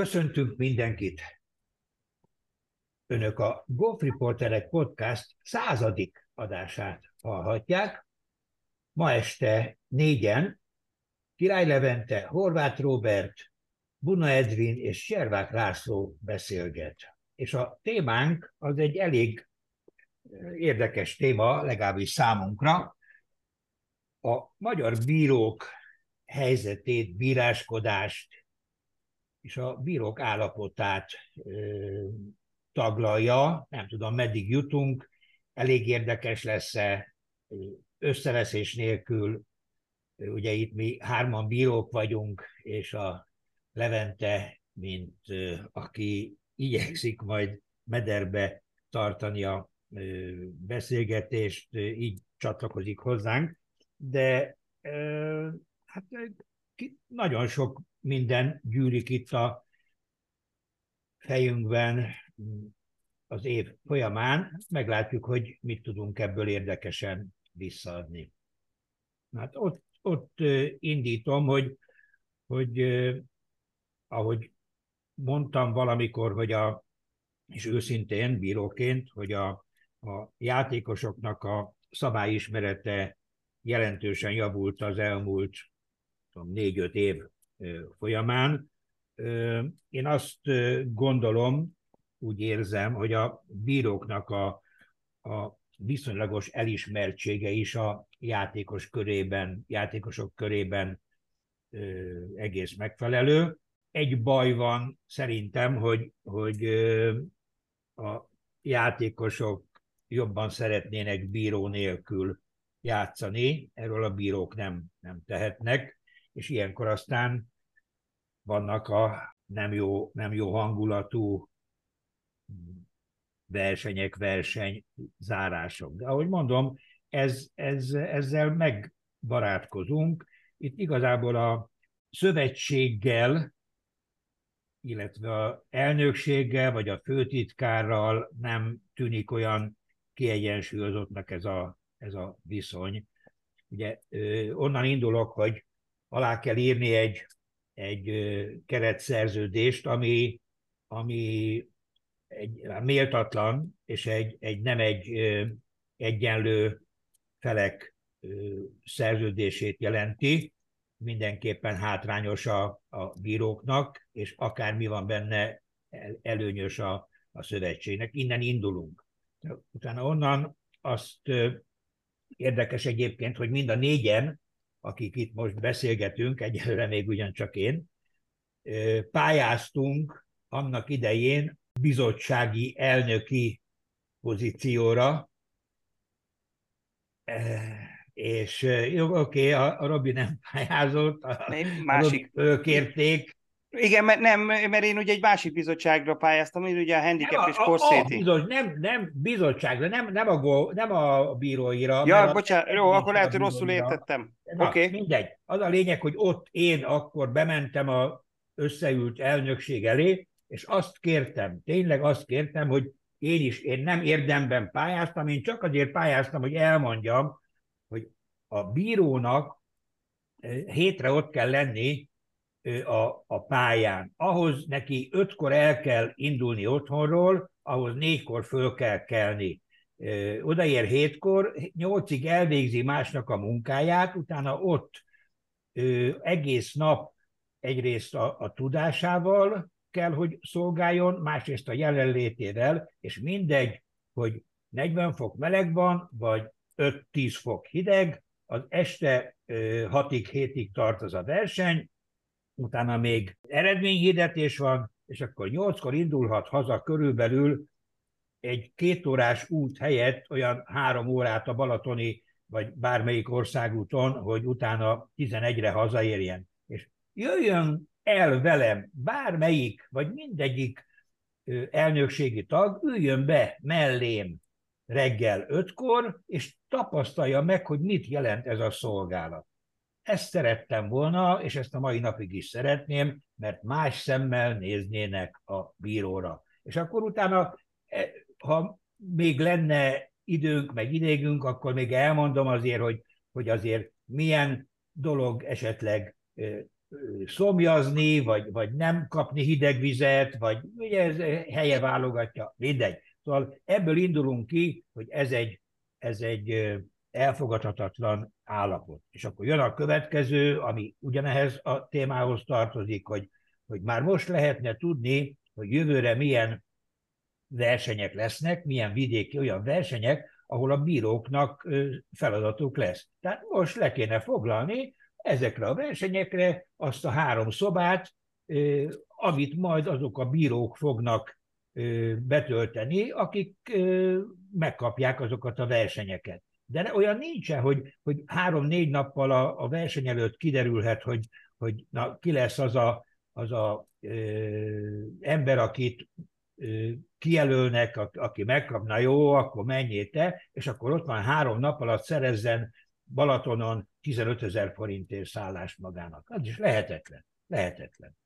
Köszöntünk mindenkit! Önök a Golf Reporterek Podcast századik adását hallhatják. Ma este négyen Király Levente, Horváth Robert, Buna Edvin és Servák László beszélget. És a témánk az egy elég érdekes téma, legalábbis számunkra. A magyar bírók helyzetét, bíráskodást, és a bírók állapotát ö, taglalja. Nem tudom, meddig jutunk, elég érdekes lesz-e összeveszés nélkül. Ugye itt mi hárman bírók vagyunk, és a Levente, mint aki igyekszik majd mederbe tartani a beszélgetést, így csatlakozik hozzánk, de hát nagyon sok minden gyűlik itt a fejünkben az év folyamán. Meglátjuk, hogy mit tudunk ebből érdekesen visszaadni. Hát ott, ott indítom, hogy, hogy ahogy mondtam valamikor, hogy a, és őszintén bíróként, hogy a, a játékosoknak a szabályismerete jelentősen javult az elmúlt négy-öt év folyamán. Én azt gondolom, úgy érzem, hogy a bíróknak a, a viszonylagos elismertsége is a játékos körében, játékosok körében egész megfelelő. Egy baj van szerintem, hogy, hogy a játékosok jobban szeretnének bíró nélkül játszani, erről a bírók nem, nem tehetnek, és ilyenkor aztán vannak a nem jó, nem jó hangulatú versenyek, verseny zárások. De ahogy mondom, ez, ez, ezzel megbarátkozunk. Itt igazából a szövetséggel, illetve a elnökséggel, vagy a főtitkárral nem tűnik olyan kiegyensúlyozottnak ez a, ez a viszony. Ugye onnan indulok, hogy alá kell írni egy egy keretszerződést, ami, ami egy méltatlan, és egy, egy nem egy egyenlő felek szerződését jelenti, mindenképpen hátrányos a, a bíróknak, és akármi van benne, előnyös a, a szövetségnek. Innen indulunk. Utána onnan azt érdekes egyébként, hogy mind a négyen akik itt most beszélgetünk, egyelőre még ugyancsak én, pályáztunk annak idején bizottsági elnöki pozícióra, és jó, oké, okay, a Robi nem pályázott, a, másik. A kérték, igen, mert nem, mert én ugye egy másik bizottságra pályáztam, hogy ugye a handicap és korszéti. Nem, nem bizottságra, nem, nem, a, go, nem a bíróira. Ja, bocsánat, jó, akkor lehet, hogy rosszul értettem. Oké. Okay. Mindegy. Az a lényeg, hogy ott én akkor bementem a összeült elnökség elé, és azt kértem, tényleg azt kértem, hogy én is, én nem érdemben pályáztam, én csak azért pályáztam, hogy elmondjam, hogy a bírónak eh, hétre ott kell lenni a, a pályán. Ahhoz neki ötkor el kell indulni otthonról, ahhoz négykor föl kell kelni. Odaér hétkor, nyolcig elvégzi másnak a munkáját, utána ott egész nap egyrészt a, a tudásával kell, hogy szolgáljon, másrészt a jelenlétével, és mindegy, hogy 40 fok meleg van, vagy 5-10 fok hideg, az este 6-ig, 7-ig tart az a verseny, utána még eredményhirdetés van, és akkor nyolckor indulhat haza körülbelül egy kétórás út helyett olyan három órát a Balatoni vagy bármelyik országúton, hogy utána 11-re hazaérjen. És jöjjön el velem bármelyik, vagy mindegyik elnökségi tag, üljön be mellém reggel ötkor, és tapasztalja meg, hogy mit jelent ez a szolgálat. Ezt szerettem volna, és ezt a mai napig is szeretném, mert más szemmel néznének a bíróra. És akkor utána, e, ha még lenne időnk, meg idégünk, akkor még elmondom azért, hogy, hogy azért milyen dolog esetleg szomjazni, vagy, vagy nem kapni hideg vizet, vagy ugye ez helye válogatja, mindegy. Szóval ebből indulunk ki, hogy ez egy, ez egy elfogadhatatlan állapot. És akkor jön a következő, ami ugyanehez a témához tartozik, hogy, hogy már most lehetne tudni, hogy jövőre milyen versenyek lesznek, milyen vidéki olyan versenyek, ahol a bíróknak feladatuk lesz. Tehát most le kéne foglalni ezekre a versenyekre azt a három szobát, amit majd azok a bírók fognak betölteni, akik megkapják azokat a versenyeket. De olyan nincsen, hogy, hogy három-négy nappal a, a verseny előtt kiderülhet, hogy, hogy na, ki lesz az a, az a ö, ember, akit ö, kijelölnek, a, aki megkapna, jó, akkor menjél te, és akkor ott van három nap alatt szerezzen Balatonon 15 ezer forintért szállást magának. Az is lehetetlen. Lehetetlen.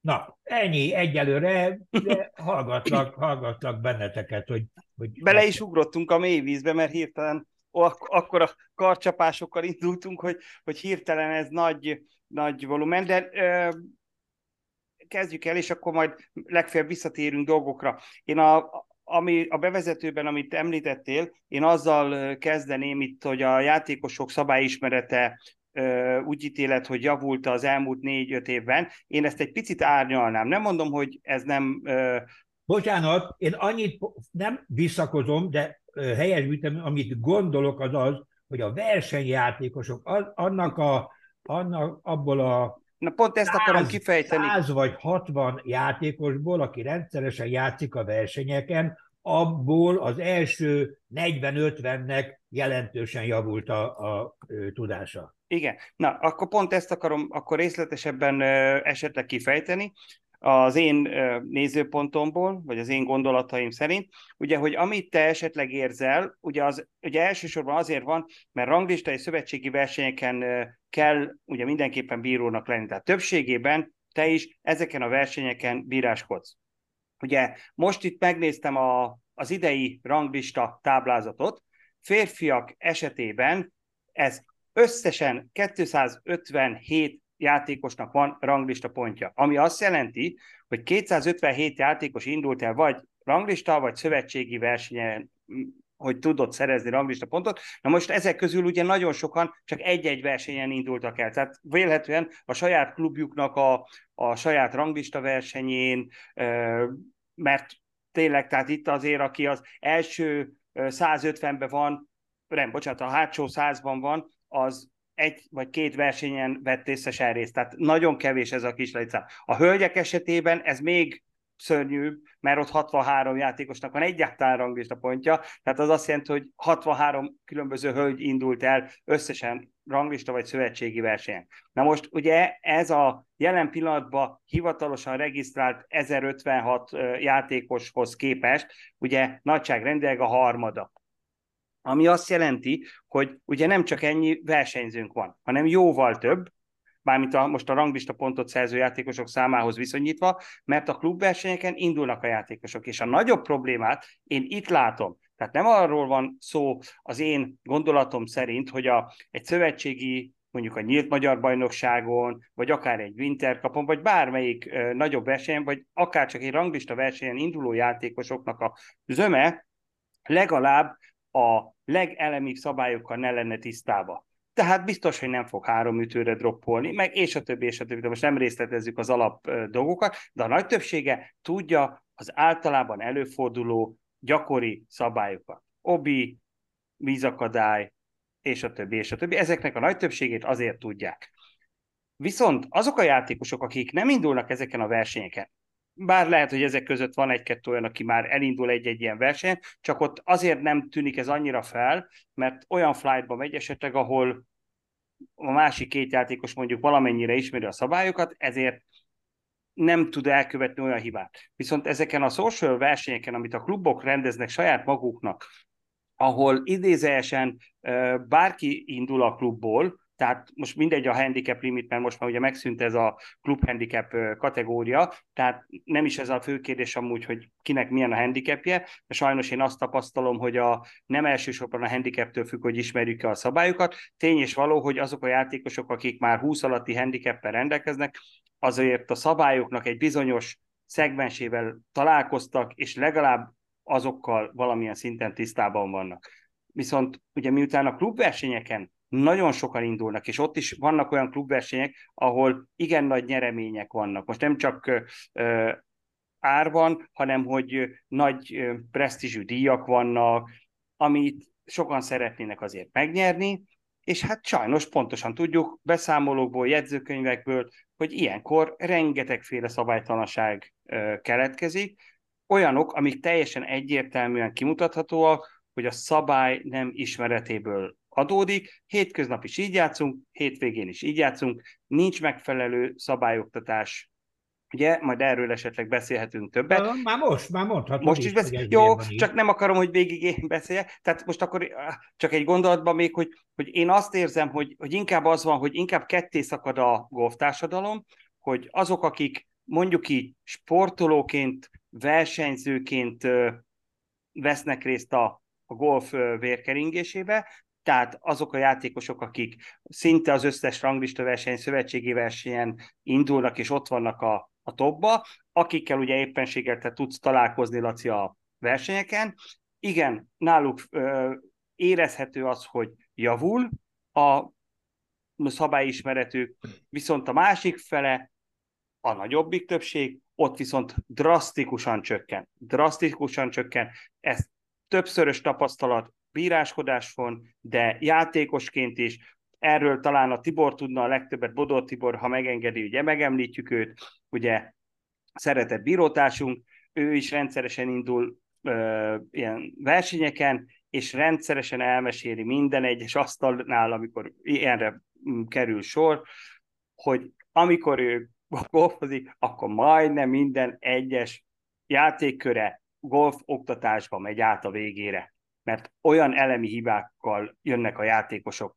Na, ennyi egyelőre, de hallgatlak, hallgatlak benneteket, hogy... hogy Bele is ugrottunk a mélyvízbe, mert hirtelen ak- akkor a karcsapásokkal indultunk, hogy, hogy hirtelen ez nagy, nagy volumen, de ö, kezdjük el, és akkor majd legfeljebb visszatérünk dolgokra. Én a, ami a bevezetőben, amit említettél, én azzal kezdeném itt, hogy a játékosok szabályismerete úgy ítélet, hogy javult az elmúlt négy-öt évben. Én ezt egy picit árnyalnám. Nem mondom, hogy ez nem... Bocsánat, én annyit nem visszakozom, de helyesbítem, amit gondolok az az, hogy a versenyjátékosok, annak a, annak abból a Na pont ezt 100, akarom kifejteni. 100 vagy 60 játékosból, aki rendszeresen játszik a versenyeken, abból az első 40-50-nek jelentősen javult a, a, a tudása. Igen, na akkor pont ezt akarom akkor részletesebben esetleg kifejteni az én nézőpontomból, vagy az én gondolataim szerint, ugye, hogy amit te esetleg érzel, ugye, az, ugye elsősorban azért van, mert ranglistai szövetségi versenyeken kell ugye mindenképpen bírónak lenni. Tehát többségében te is ezeken a versenyeken bíráskodsz. Ugye most itt megnéztem a, az idei ranglista táblázatot, férfiak esetében ez összesen 257 játékosnak van ranglista pontja, ami azt jelenti, hogy 257 játékos indult el vagy ranglista, vagy szövetségi versenyen, hogy tudott szerezni ranglista pontot. Na most ezek közül ugye nagyon sokan csak egy-egy versenyen indultak el. Tehát vélhetően a saját klubjuknak a, a saját ranglista versenyén, mert tényleg, tehát itt azért, aki az első 150-ben van, nem, bocsánat, a hátsó 100-ban van, az egy vagy két versenyen vett összesen részt, tehát nagyon kevés ez a kis létszám. A hölgyek esetében ez még szörnyű, mert ott 63 játékosnak van egyáltalán ranglista pontja, tehát az azt jelenti, hogy 63 különböző hölgy indult el összesen ranglista vagy szövetségi versenyen. Na most ugye ez a jelen pillanatban hivatalosan regisztrált 1056 játékoshoz képest, ugye nagyságrendileg a harmada. Ami azt jelenti, hogy ugye nem csak ennyi versenyzőnk van, hanem jóval több, mármint a, most a ranglista pontot szerző játékosok számához viszonyítva, mert a klubversenyeken indulnak a játékosok, és a nagyobb problémát én itt látom. Tehát nem arról van szó az én gondolatom szerint, hogy a, egy szövetségi mondjuk a nyílt magyar bajnokságon, vagy akár egy Winter kapon, vagy bármelyik ö, nagyobb versenyen, vagy akár csak egy ranglista versenyen induló játékosoknak a zöme legalább a legelemibb szabályokkal ne lenne tisztába. Tehát biztos, hogy nem fog három ütőre droppolni, meg és a többi, és a többi, de most nem részletezzük az alap dolgokat, de a nagy többsége tudja az általában előforduló gyakori szabályokat. Obi, vízakadály, és a többi, és a többi. Ezeknek a nagy többségét azért tudják. Viszont azok a játékosok, akik nem indulnak ezeken a versenyeken, bár lehet, hogy ezek között van egy-kettő olyan, aki már elindul egy-egy ilyen verseny, csak ott azért nem tűnik ez annyira fel, mert olyan flightba megy esetleg, ahol a másik két játékos mondjuk valamennyire ismeri a szabályokat, ezért nem tud elkövetni olyan hibát. Viszont ezeken a social versenyeken, amit a klubok rendeznek saját maguknak, ahol idézőesen bárki indul a klubból, tehát most mindegy a handicap limit, mert most már ugye megszűnt ez a klub handicap kategória, tehát nem is ez a fő kérdés amúgy, hogy kinek milyen a handicapje, de sajnos én azt tapasztalom, hogy a nem elsősorban a handicaptől függ, hogy ismerjük-e a szabályokat. Tény és való, hogy azok a játékosok, akik már 20 alatti handicappel rendelkeznek, azért a szabályoknak egy bizonyos szegmensével találkoztak, és legalább azokkal valamilyen szinten tisztában vannak. Viszont ugye miután a klubversenyeken nagyon sokan indulnak, és ott is vannak olyan klubversenyek, ahol igen nagy nyeremények vannak. Most nem csak ö, árban, hanem hogy nagy presztízsű díjak vannak, amit sokan szeretnének azért megnyerni, és hát sajnos pontosan tudjuk beszámolókból, jegyzőkönyvekből, hogy ilyenkor rengetegféle szabálytalanság keletkezik, olyanok, amik teljesen egyértelműen kimutathatóak, hogy a szabály nem ismeretéből adódik, hétköznap is így játszunk, hétvégén is így játszunk, nincs megfelelő szabályoktatás, Ugye, majd erről esetleg beszélhetünk többet. Már most, már mondhatod Most is beszél. Jó, csak nem akarom, hogy végig én beszéljek. Tehát most akkor csak egy gondolatban még, hogy, hogy én azt érzem, hogy, hogy inkább az van, hogy inkább ketté szakad a golftársadalom, hogy azok, akik mondjuk így sportolóként, versenyzőként vesznek részt a, a golf vérkeringésébe, tehát azok a játékosok, akik szinte az összes ranglista verseny, szövetségi versenyen indulnak, és ott vannak a, a topba, akikkel ugye éppenséggel te tudsz találkozni, Laci, a versenyeken. Igen, náluk ö, érezhető az, hogy javul a szabályismeretük, viszont a másik fele, a nagyobbik többség, ott viszont drasztikusan csökken. Drasztikusan csökken. Ez többszörös tapasztalat, bíráskodás van, de játékosként is, erről talán a Tibor tudna a legtöbbet, Bodor Tibor, ha megengedi, ugye megemlítjük őt, ugye szeretett bírótársunk, ő is rendszeresen indul ö, ilyen versenyeken, és rendszeresen elmeséli minden egyes asztalnál, amikor ilyenre mm, kerül sor, hogy amikor ő golfozik, akkor majdnem minden egyes játékköre golf oktatásba megy át a végére mert olyan elemi hibákkal jönnek a játékosok,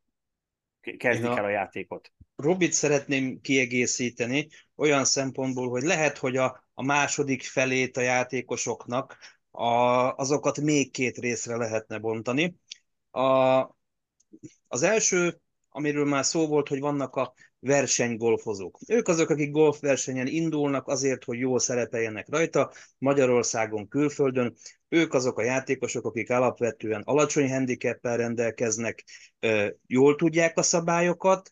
kezdik el a játékot. Robit szeretném kiegészíteni olyan szempontból, hogy lehet, hogy a, a második felét a játékosoknak a, azokat még két részre lehetne bontani. A, az első, amiről már szó volt, hogy vannak a versenygolfozók. Ők azok, akik golfversenyen indulnak azért, hogy jól szerepeljenek rajta, Magyarországon, külföldön. Ők azok a játékosok, akik alapvetően alacsony handicappel rendelkeznek, jól tudják a szabályokat,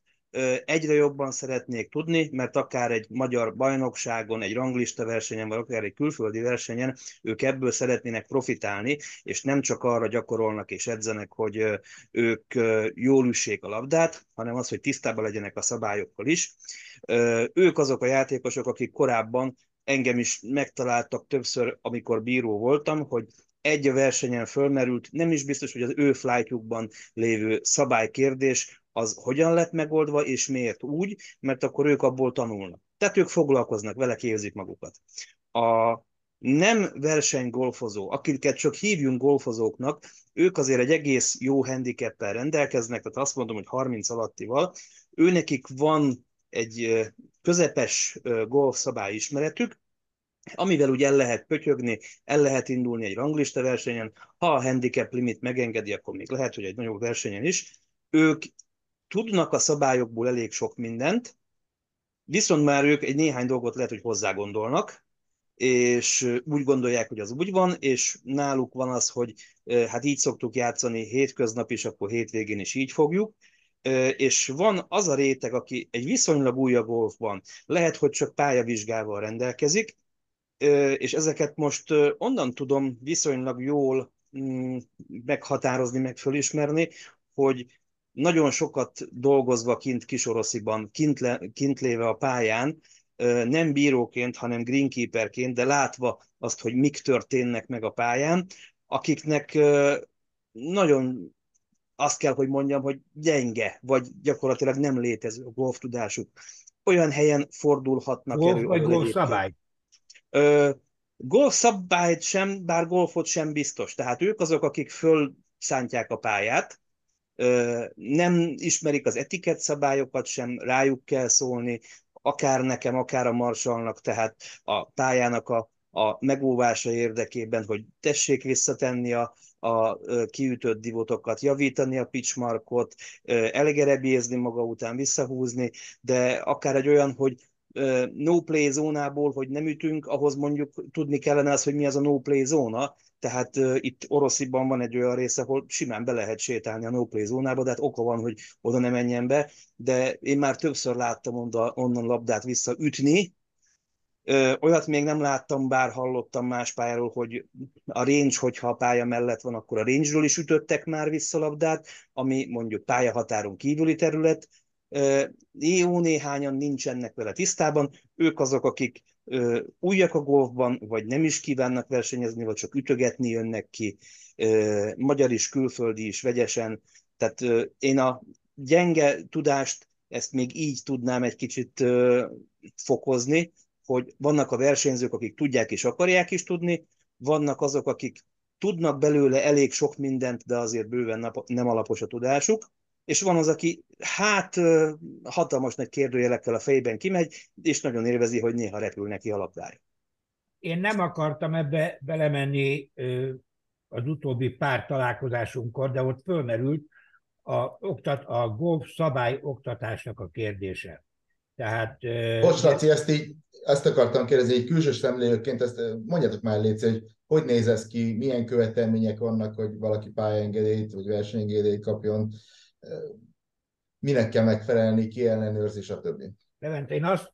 egyre jobban szeretnék tudni, mert akár egy magyar bajnokságon, egy ranglista versenyen, vagy akár egy külföldi versenyen ők ebből szeretnének profitálni, és nem csak arra gyakorolnak és edzenek, hogy ők jól üssék a labdát, hanem az, hogy tisztában legyenek a szabályokkal is. Ők azok a játékosok, akik korábban engem is megtaláltak többször, amikor bíró voltam, hogy egy a versenyen fölmerült, nem is biztos, hogy az ő flightjukban lévő szabálykérdés az hogyan lett megoldva, és miért úgy, mert akkor ők abból tanulnak. Tehát ők foglalkoznak vele, képzik magukat. A nem versenygolfozó, akiket csak hívjunk golfozóknak, ők azért egy egész jó handicappel rendelkeznek, tehát azt mondom, hogy 30 alattival, őnekik van egy közepes golf szabályismeretük, amivel úgy el lehet pötyögni, el lehet indulni egy ranglista versenyen, ha a handicap limit megengedi, akkor még lehet, hogy egy nagyobb versenyen is. Ők tudnak a szabályokból elég sok mindent, viszont már ők egy néhány dolgot lehet, hogy hozzá gondolnak, és úgy gondolják, hogy az úgy van, és náluk van az, hogy hát így szoktuk játszani hétköznap is, akkor hétvégén is így fogjuk, és van az a réteg, aki egy viszonylag újabb golfban, lehet, hogy csak pályavizsgával rendelkezik, és ezeket most onnan tudom viszonylag jól mm, meghatározni, meg fölismerni, hogy nagyon sokat dolgozva kint Kisorosziban, kint, le, kint léve a pályán, nem bíróként, hanem greenkeeperként, de látva azt, hogy mik történnek meg a pályán, akiknek nagyon azt kell, hogy mondjam, hogy gyenge, vagy gyakorlatilag nem létező a golf tudásuk. Olyan helyen fordulhatnak golf elő. Vagy golf szabály? golf szabályt sem, bár golfot sem biztos. Tehát ők azok, akik fölszántják a pályát, nem ismerik az etikett szabályokat sem, rájuk kell szólni, akár nekem, akár a marsalnak, tehát a pályának a, a megóvása érdekében, hogy tessék visszatenni a, a kiütött divotokat, javítani a pitchmarkot, elegerebjézni maga után, visszahúzni, de akár egy olyan, hogy no play zónából, hogy nem ütünk, ahhoz mondjuk tudni kellene az, hogy mi az a no play zóna, tehát uh, itt Orosziban van egy olyan rész, ahol simán be lehet sétálni a no zónába, de hát oka van, hogy oda ne menjen be, de én már többször láttam onda, onnan labdát visszaütni, Ö, olyat még nem láttam, bár hallottam más pályáról, hogy a range, hogyha a pálya mellett van, akkor a range-ről is ütöttek már vissza labdát, ami mondjuk pályahatáron kívüli terület. Jó néhányan nincsenek vele tisztában, ők azok, akik újak a golfban, vagy nem is kívánnak versenyezni, vagy csak ütögetni jönnek ki, magyar is, külföldi is, vegyesen. Tehát én a gyenge tudást, ezt még így tudnám egy kicsit fokozni, hogy vannak a versenyzők, akik tudják és akarják is tudni, vannak azok, akik tudnak belőle elég sok mindent, de azért bőven nem alapos a tudásuk, és van az, aki hát hatalmas nagy kérdőjelekkel a fejben kimegy, és nagyon élvezi, hogy néha repül neki a labdája. Én nem akartam ebbe belemenni az utóbbi pár találkozásunkkor, de ott fölmerült a, oktat, a golf szabály oktatásnak a kérdése. Tehát... Bocs, Laci, ezt, így, ezt akartam kérdezni, egy külső szemlélőként, ezt mondjátok már légy, hogy hogy néz ez ki, milyen követelmények vannak, hogy valaki pályaengedélyt vagy versenyengedélyt kapjon, minek kell megfelelni, ki ellenőrzi, stb. Levente, én azt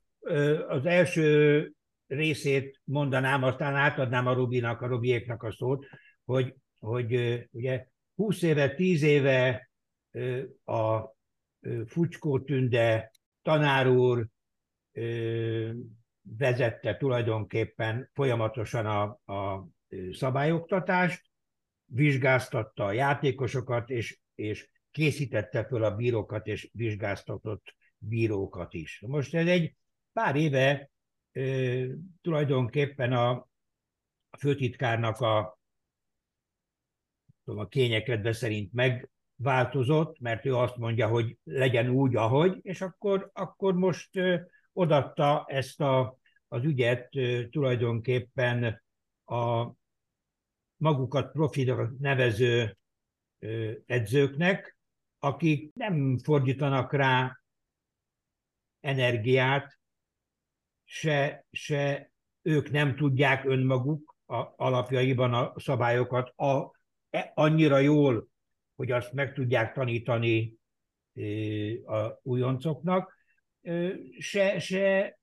az első részét mondanám, aztán átadnám a Rubinak, a Rubiéknak a szót, hogy, hogy ugye 20 éve, 10 éve a Fucskó Tünde tanár úr vezette tulajdonképpen folyamatosan a, a szabályoktatást, vizsgáztatta a játékosokat, és, és készítette föl a bírókat, és vizsgáztatott bírókat is. Most ez egy pár éve e, tulajdonképpen a, főtitkárnak a, a kényekedve szerint megváltozott, mert ő azt mondja, hogy legyen úgy, ahogy, és akkor, akkor most e, odatta ezt a, az ügyet e, tulajdonképpen a magukat profilra nevező edzőknek, akik nem fordítanak rá energiát, se, se ők nem tudják önmaguk a, alapjaiban a szabályokat. A, e, annyira jól, hogy azt meg tudják tanítani a újoncoknak, se, se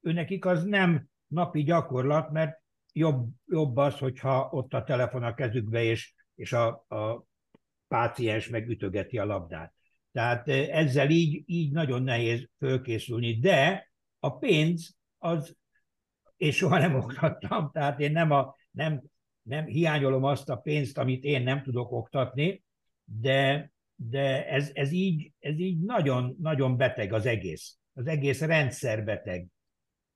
őnekik az nem napi gyakorlat, mert jobb, jobb az, hogyha ott a telefon a kezükbe, és, és a, a páciens megütögeti a labdát. Tehát ezzel így, így nagyon nehéz fölkészülni, de a pénz az, és soha nem oktattam, tehát én nem, a, nem, nem hiányolom azt a pénzt, amit én nem tudok oktatni, de, de ez, ez, így, ez így nagyon, nagyon beteg az egész. Az egész rendszer beteg,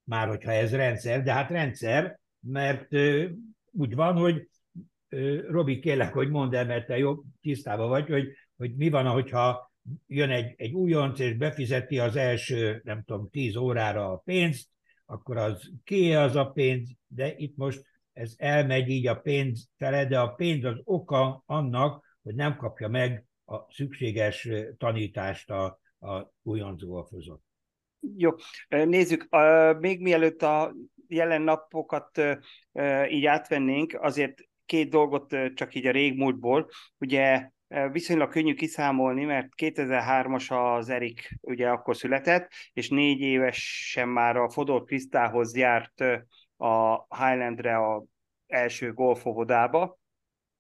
már hogyha ez rendszer, de hát rendszer, mert úgy van, hogy Robi, kérlek, hogy mondd el, mert te jobb tisztában vagy, hogy, hogy mi van, hogyha jön egy, egy újonc, és befizeti az első, nem tudom, tíz órára a pénzt, akkor az ki az a pénz, de itt most ez elmegy így a pénz fele, de a pénz az oka annak, hogy nem kapja meg a szükséges tanítást a, a újonc golfozó. Jó, nézzük, még mielőtt a jelen napokat így átvennénk, azért két dolgot csak így a régmúltból. Ugye viszonylag könnyű kiszámolni, mert 2003-as az Erik ugye akkor született, és négy évesen már a Fodor Krisztához járt a Highlandre a első golfovodába,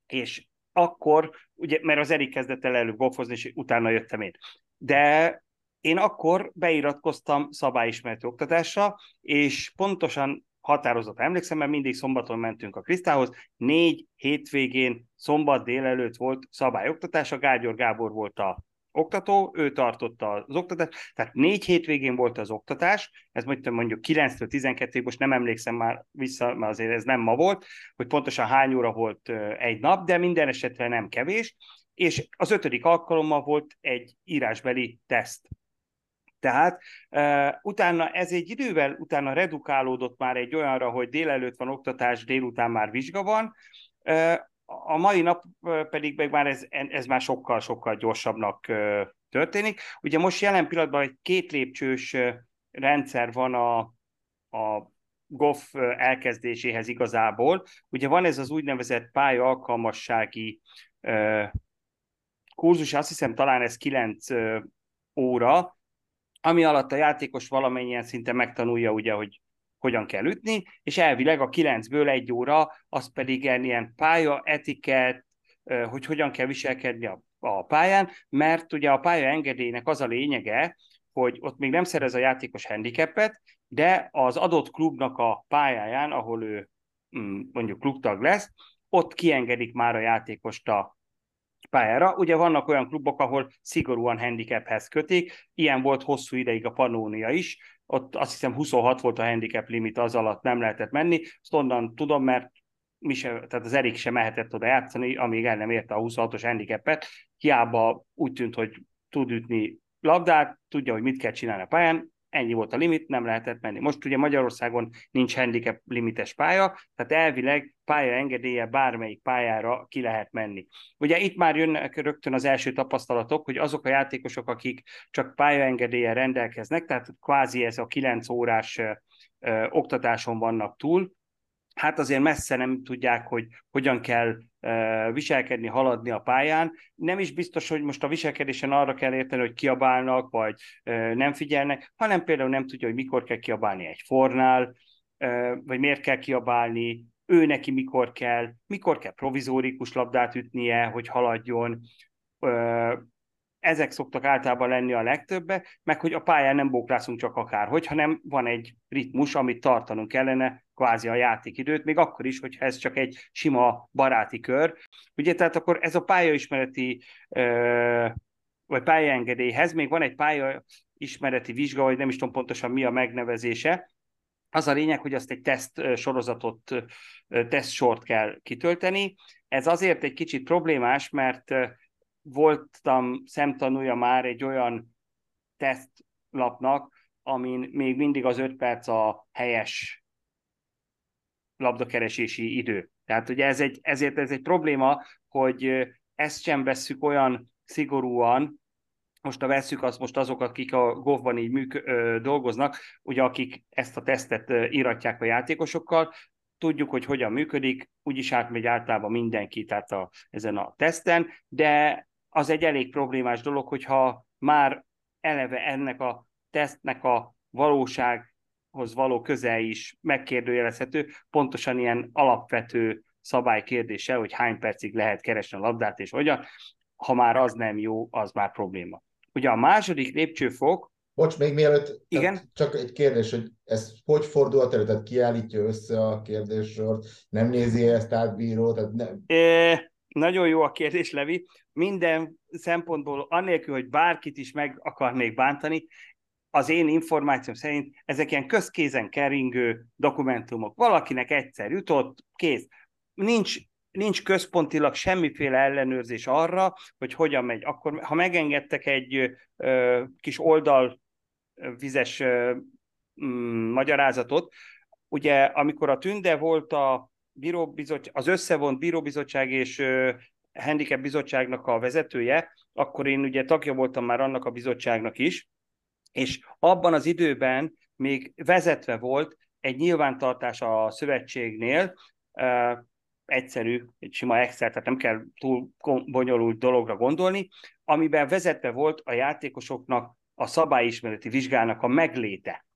és akkor, ugye, mert az Erik kezdett el előbb golfozni, és utána jöttem én. De én akkor beiratkoztam szabályismereti oktatásra, és pontosan határozat. Emlékszem, mert mindig szombaton mentünk a Krisztához, négy hétvégén szombat délelőtt volt szabályoktatás, a Gágyor Gábor volt a oktató, ő tartotta az oktatást, tehát négy hétvégén volt az oktatás, ez mondjuk, mondjuk 9-től 12 most nem emlékszem már vissza, mert azért ez nem ma volt, hogy pontosan hány óra volt egy nap, de minden esetre nem kevés, és az ötödik alkalommal volt egy írásbeli teszt. Tehát uh, utána ez egy idővel utána redukálódott már egy olyanra, hogy délelőtt van oktatás, délután már vizsga van, uh, a mai nap pedig meg már ez, ez már sokkal-sokkal gyorsabbnak történik. Ugye most jelen pillanatban egy két lépcsős rendszer van a, a GOF elkezdéséhez igazából. Ugye van ez az úgynevezett pálya alkalmassági kurzus, azt hiszem talán ez 9 óra, ami alatt a játékos valamennyien szinte megtanulja, ugye, hogy hogyan kell ütni, és elvileg a kilencből egy óra, az pedig ilyen pálya, etiket, hogy hogyan kell viselkedni a, a pályán, mert ugye a pálya engedélynek az a lényege, hogy ott még nem szerez a játékos handicapet, de az adott klubnak a pályáján, ahol ő mm, mondjuk klubtag lesz, ott kiengedik már a játékost a pályára. Ugye vannak olyan klubok, ahol szigorúan handicaphez kötik, ilyen volt hosszú ideig a Panónia is, ott azt hiszem 26 volt a handicap limit, az alatt nem lehetett menni, azt onnan tudom, mert mi se, tehát az Erik sem mehetett oda játszani, amíg el nem érte a 26-os handicapet, hiába úgy tűnt, hogy tud ütni labdát, tudja, hogy mit kell csinálni a pályán, ennyi volt a limit, nem lehetett menni. Most ugye Magyarországon nincs handicap limites pálya, tehát elvileg pálya engedélye bármelyik pályára ki lehet menni. Ugye itt már jönnek rögtön az első tapasztalatok, hogy azok a játékosok, akik csak pályaengedélye rendelkeznek, tehát kvázi ez a 9 órás ö, oktatáson vannak túl, hát azért messze nem tudják, hogy hogyan kell viselkedni, haladni a pályán. Nem is biztos, hogy most a viselkedésen arra kell érteni, hogy kiabálnak, vagy nem figyelnek, hanem például nem tudja, hogy mikor kell kiabálni egy fornál, vagy miért kell kiabálni, ő neki mikor kell, mikor kell provizórikus labdát ütnie, hogy haladjon, ezek szoktak általában lenni a legtöbbe, meg hogy a pályán nem bóklászunk csak akárhogy, hanem van egy ritmus, amit tartanunk kellene, kvázi a játékidőt, még akkor is, hogyha ez csak egy sima baráti kör. Ugye, tehát akkor ez a pályaismereti vagy pályaengedélyhez még van egy pályaismereti vizsga, vagy nem is tudom pontosan mi a megnevezése, az a lényeg, hogy azt egy teszt sorozatot, teszt sort kell kitölteni. Ez azért egy kicsit problémás, mert voltam szemtanúja már egy olyan tesztlapnak, amin még mindig az öt perc a helyes labdakeresési idő. Tehát ugye ez egy, ezért ez egy probléma, hogy ezt sem vesszük olyan szigorúan, most a veszük azt most azok, akik a golfban így műk, ö, dolgoznak, ugye akik ezt a tesztet ö, íratják a játékosokkal, tudjuk, hogy hogyan működik, úgyis átmegy általában mindenki tehát a, ezen a teszten, de az egy elég problémás dolog, hogyha már eleve ennek a tesztnek a valósághoz való közel is megkérdőjelezhető, pontosan ilyen alapvető szabálykérdése, hogy hány percig lehet keresni a labdát, és hogyan, ha már az nem jó, az már probléma. Ugye a második lépcsőfok, Bocs, még mielőtt, Igen? csak egy kérdés, hogy ez hogy fordul a terület, kiállítja össze a kérdéssort, nem nézi ezt átbíró, tehát nem... nagyon jó a kérdés, Levi. Minden szempontból, annélkül, hogy bárkit is meg akarnék bántani, az én információm szerint ezek ilyen közkézen keringő dokumentumok. Valakinek egyszer jutott, kész. Nincs, nincs központilag semmiféle ellenőrzés arra, hogy hogyan megy. Akkor, ha megengedtek egy ö, kis oldal vizes ö, mm, magyarázatot, ugye amikor a tünde volt a bíróbizottság, az összevont bíróbizottság és handicap bizottságnak a vezetője, akkor én ugye tagja voltam már annak a bizottságnak is, és abban az időben még vezetve volt egy nyilvántartás a szövetségnél, egyszerű, egy sima Excel, tehát nem kell túl bonyolult dologra gondolni, amiben vezetve volt a játékosoknak a szabályismereti vizsgának a megléte.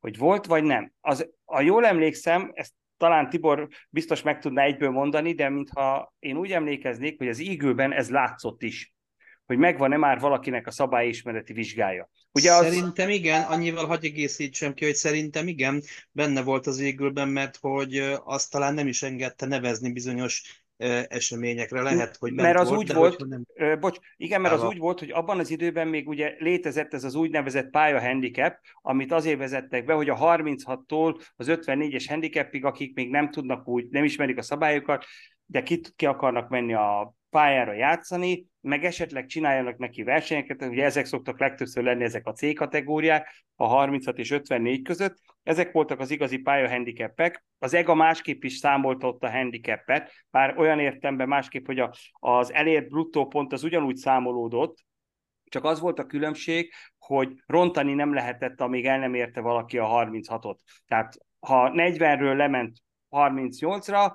Hogy volt vagy nem. Az, a jól emlékszem, ezt talán Tibor biztos meg tudná egyből mondani, de mintha én úgy emlékeznék, hogy az ígőben ez látszott is, hogy megvan-e már valakinek a szabályismereti vizsgája. Ugye az... Szerintem igen, annyival hagy egészítsem ki, hogy szerintem igen, benne volt az égülben, mert hogy azt talán nem is engedte nevezni bizonyos eseményekre lehet, hogy mert az volt, úgy volt, nem... bocs, igen, mert az úgy volt, hogy abban az időben még ugye létezett ez az úgynevezett pálya handicap, amit azért vezettek be, hogy a 36-tól az 54-es handicapig, akik még nem tudnak úgy, nem ismerik a szabályokat, de ki, ki akarnak menni a pályára játszani, meg esetleg csináljanak neki versenyeket, ugye ezek szoktak legtöbbször lenni ezek a C kategóriák, a 36 és 54 között, ezek voltak az igazi pályahandicapek. Az EGA másképp is számolta ott a handicapet, bár olyan értemben másképp, hogy a, az elért bruttó pont az ugyanúgy számolódott, csak az volt a különbség, hogy rontani nem lehetett, amíg el nem érte valaki a 36-ot. Tehát ha 40-ről lement 38-ra,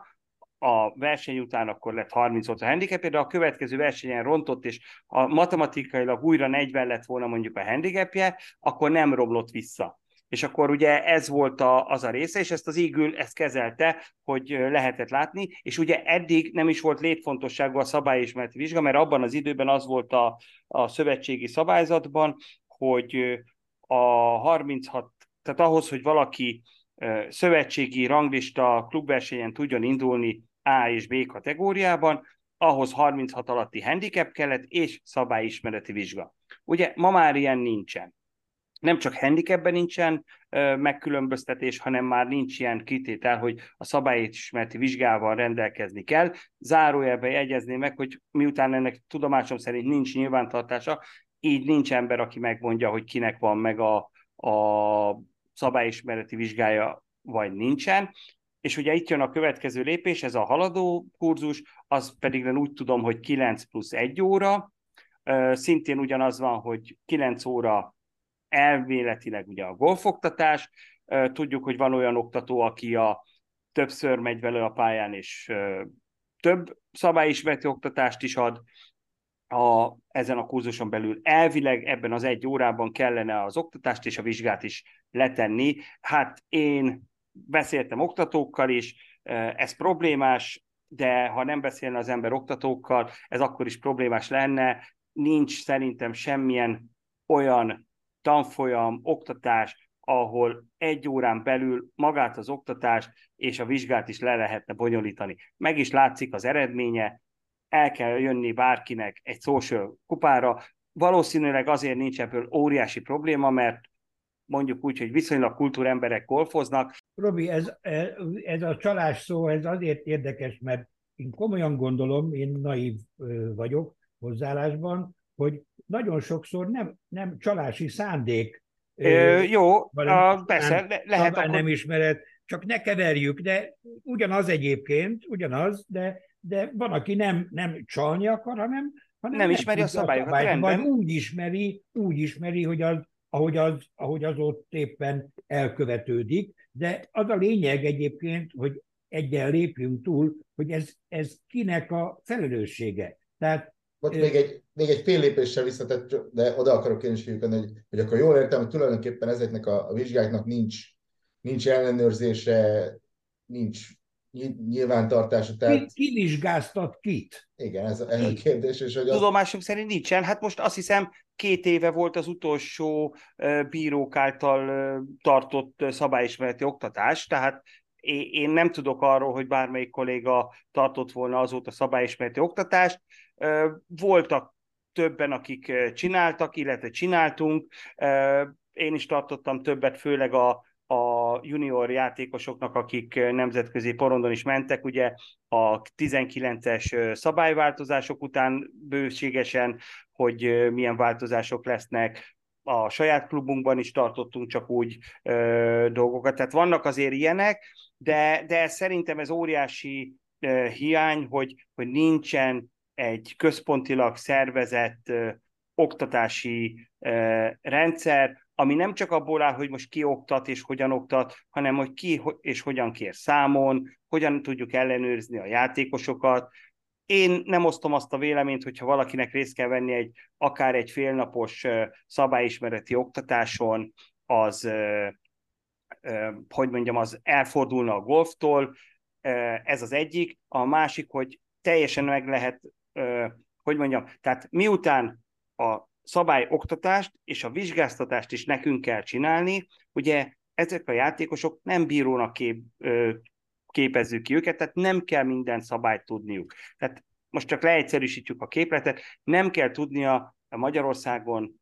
a verseny után akkor lett 38 a handicap de a következő versenyen rontott, és a matematikailag újra 40 lett volna mondjuk a handicapje, akkor nem romlott vissza. És akkor ugye ez volt a, az a része, és ezt az ígül ezt kezelte, hogy lehetett látni, és ugye eddig nem is volt létfontosságú a szabályismereti vizsga, mert abban az időben az volt a, a szövetségi szabályzatban, hogy a 36, tehát ahhoz, hogy valaki szövetségi ranglista klubversenyen tudjon indulni A és B kategóriában, ahhoz 36 alatti handicap kellett, és szabályismereti vizsga. Ugye ma már ilyen nincsen. Nem csak handicapben nincsen megkülönböztetés, hanem már nincs ilyen kitétel, hogy a szabályismereti vizsgával rendelkezni kell. Zárójelbe jegyezném meg, hogy miután ennek tudomásom szerint nincs nyilvántartása, így nincs ember, aki megmondja, hogy kinek van meg a, a szabályismereti vizsgája, vagy nincsen. És ugye itt jön a következő lépés, ez a haladó kurzus, az pedig úgy tudom, hogy 9 plusz 1 óra, szintén ugyanaz van, hogy 9 óra elméletileg ugye a golfoktatás, tudjuk, hogy van olyan oktató, aki a többször megy vele a pályán, és több szabályismereti oktatást is ad, a, ezen a kurzuson belül elvileg ebben az egy órában kellene az oktatást és a vizsgát is letenni. Hát én beszéltem oktatókkal is, ez problémás, de ha nem beszélne az ember oktatókkal, ez akkor is problémás lenne. Nincs szerintem semmilyen olyan tanfolyam, oktatás, ahol egy órán belül magát az oktatást és a vizsgát is le lehetne bonyolítani. Meg is látszik az eredménye, el kell jönni bárkinek egy social kupára. Valószínűleg azért nincs ebből óriási probléma, mert mondjuk úgy, hogy viszonylag kultúremberek golfoznak. Robi, ez, ez a csalás szó, ez azért érdekes, mert én komolyan gondolom, én naív vagyok hozzáállásban, hogy nagyon sokszor nem, nem csalási szándék. Ö, jó, a, persze, le, lehet akkor... nem ismeret, csak ne keverjük, de ugyanaz egyébként, ugyanaz, de de van, aki nem, nem csalni akar, hanem, hanem nem, nem ismeri a szabályokat, a szabályt, vagy úgy ismeri, úgy ismeri, hogy az, ahogy az, ahogy az ott éppen elkövetődik, de az a lényeg egyébként, hogy egyen lépjünk túl, hogy ez, ez kinek a felelőssége. Tehát ott még egy, még egy fél lépéssel visszatett, de oda akarok én is fiúkani, hogy, hogy akkor jól értem, hogy tulajdonképpen ezeknek a, a vizsgáknak nincs, nincs ellenőrzése, nincs nyilvántartása. Tehát... Ki, ki vizsgáztat kit? Igen, ez, ez a kérdés. És hogy az... Tudomásunk szerint nincsen. Hát most azt hiszem két éve volt az utolsó bírók által tartott szabályismereti oktatás, tehát én nem tudok arról, hogy bármelyik kolléga tartott volna azóta szabályismereti oktatást. Voltak többen, akik csináltak, illetve csináltunk. Én is tartottam többet, főleg a a junior játékosoknak, akik nemzetközi porondon is mentek, ugye a 19-es szabályváltozások után bőségesen, hogy milyen változások lesznek, a saját klubunkban is tartottunk csak úgy ö, dolgokat. Tehát vannak azért ilyenek, de, de szerintem ez óriási ö, hiány, hogy, hogy nincsen egy központilag szervezett ö, oktatási ö, rendszer, ami nem csak abból áll, hogy most ki oktat és hogyan oktat, hanem hogy ki és hogyan kér számon, hogyan tudjuk ellenőrizni a játékosokat. Én nem osztom azt a véleményt, hogyha valakinek részt kell venni egy akár egy félnapos szabályismereti oktatáson, az, hogy mondjam, az elfordulna a golftól, ez az egyik. A másik, hogy teljesen meg lehet, hogy mondjam, tehát miután a szabályoktatást és a vizsgáztatást is nekünk kell csinálni. Ugye ezek a játékosok nem bírónak kép, képezzük ki őket, tehát nem kell minden szabályt tudniuk. Tehát most csak leegyszerűsítjük a képletet, nem kell tudnia a Magyarországon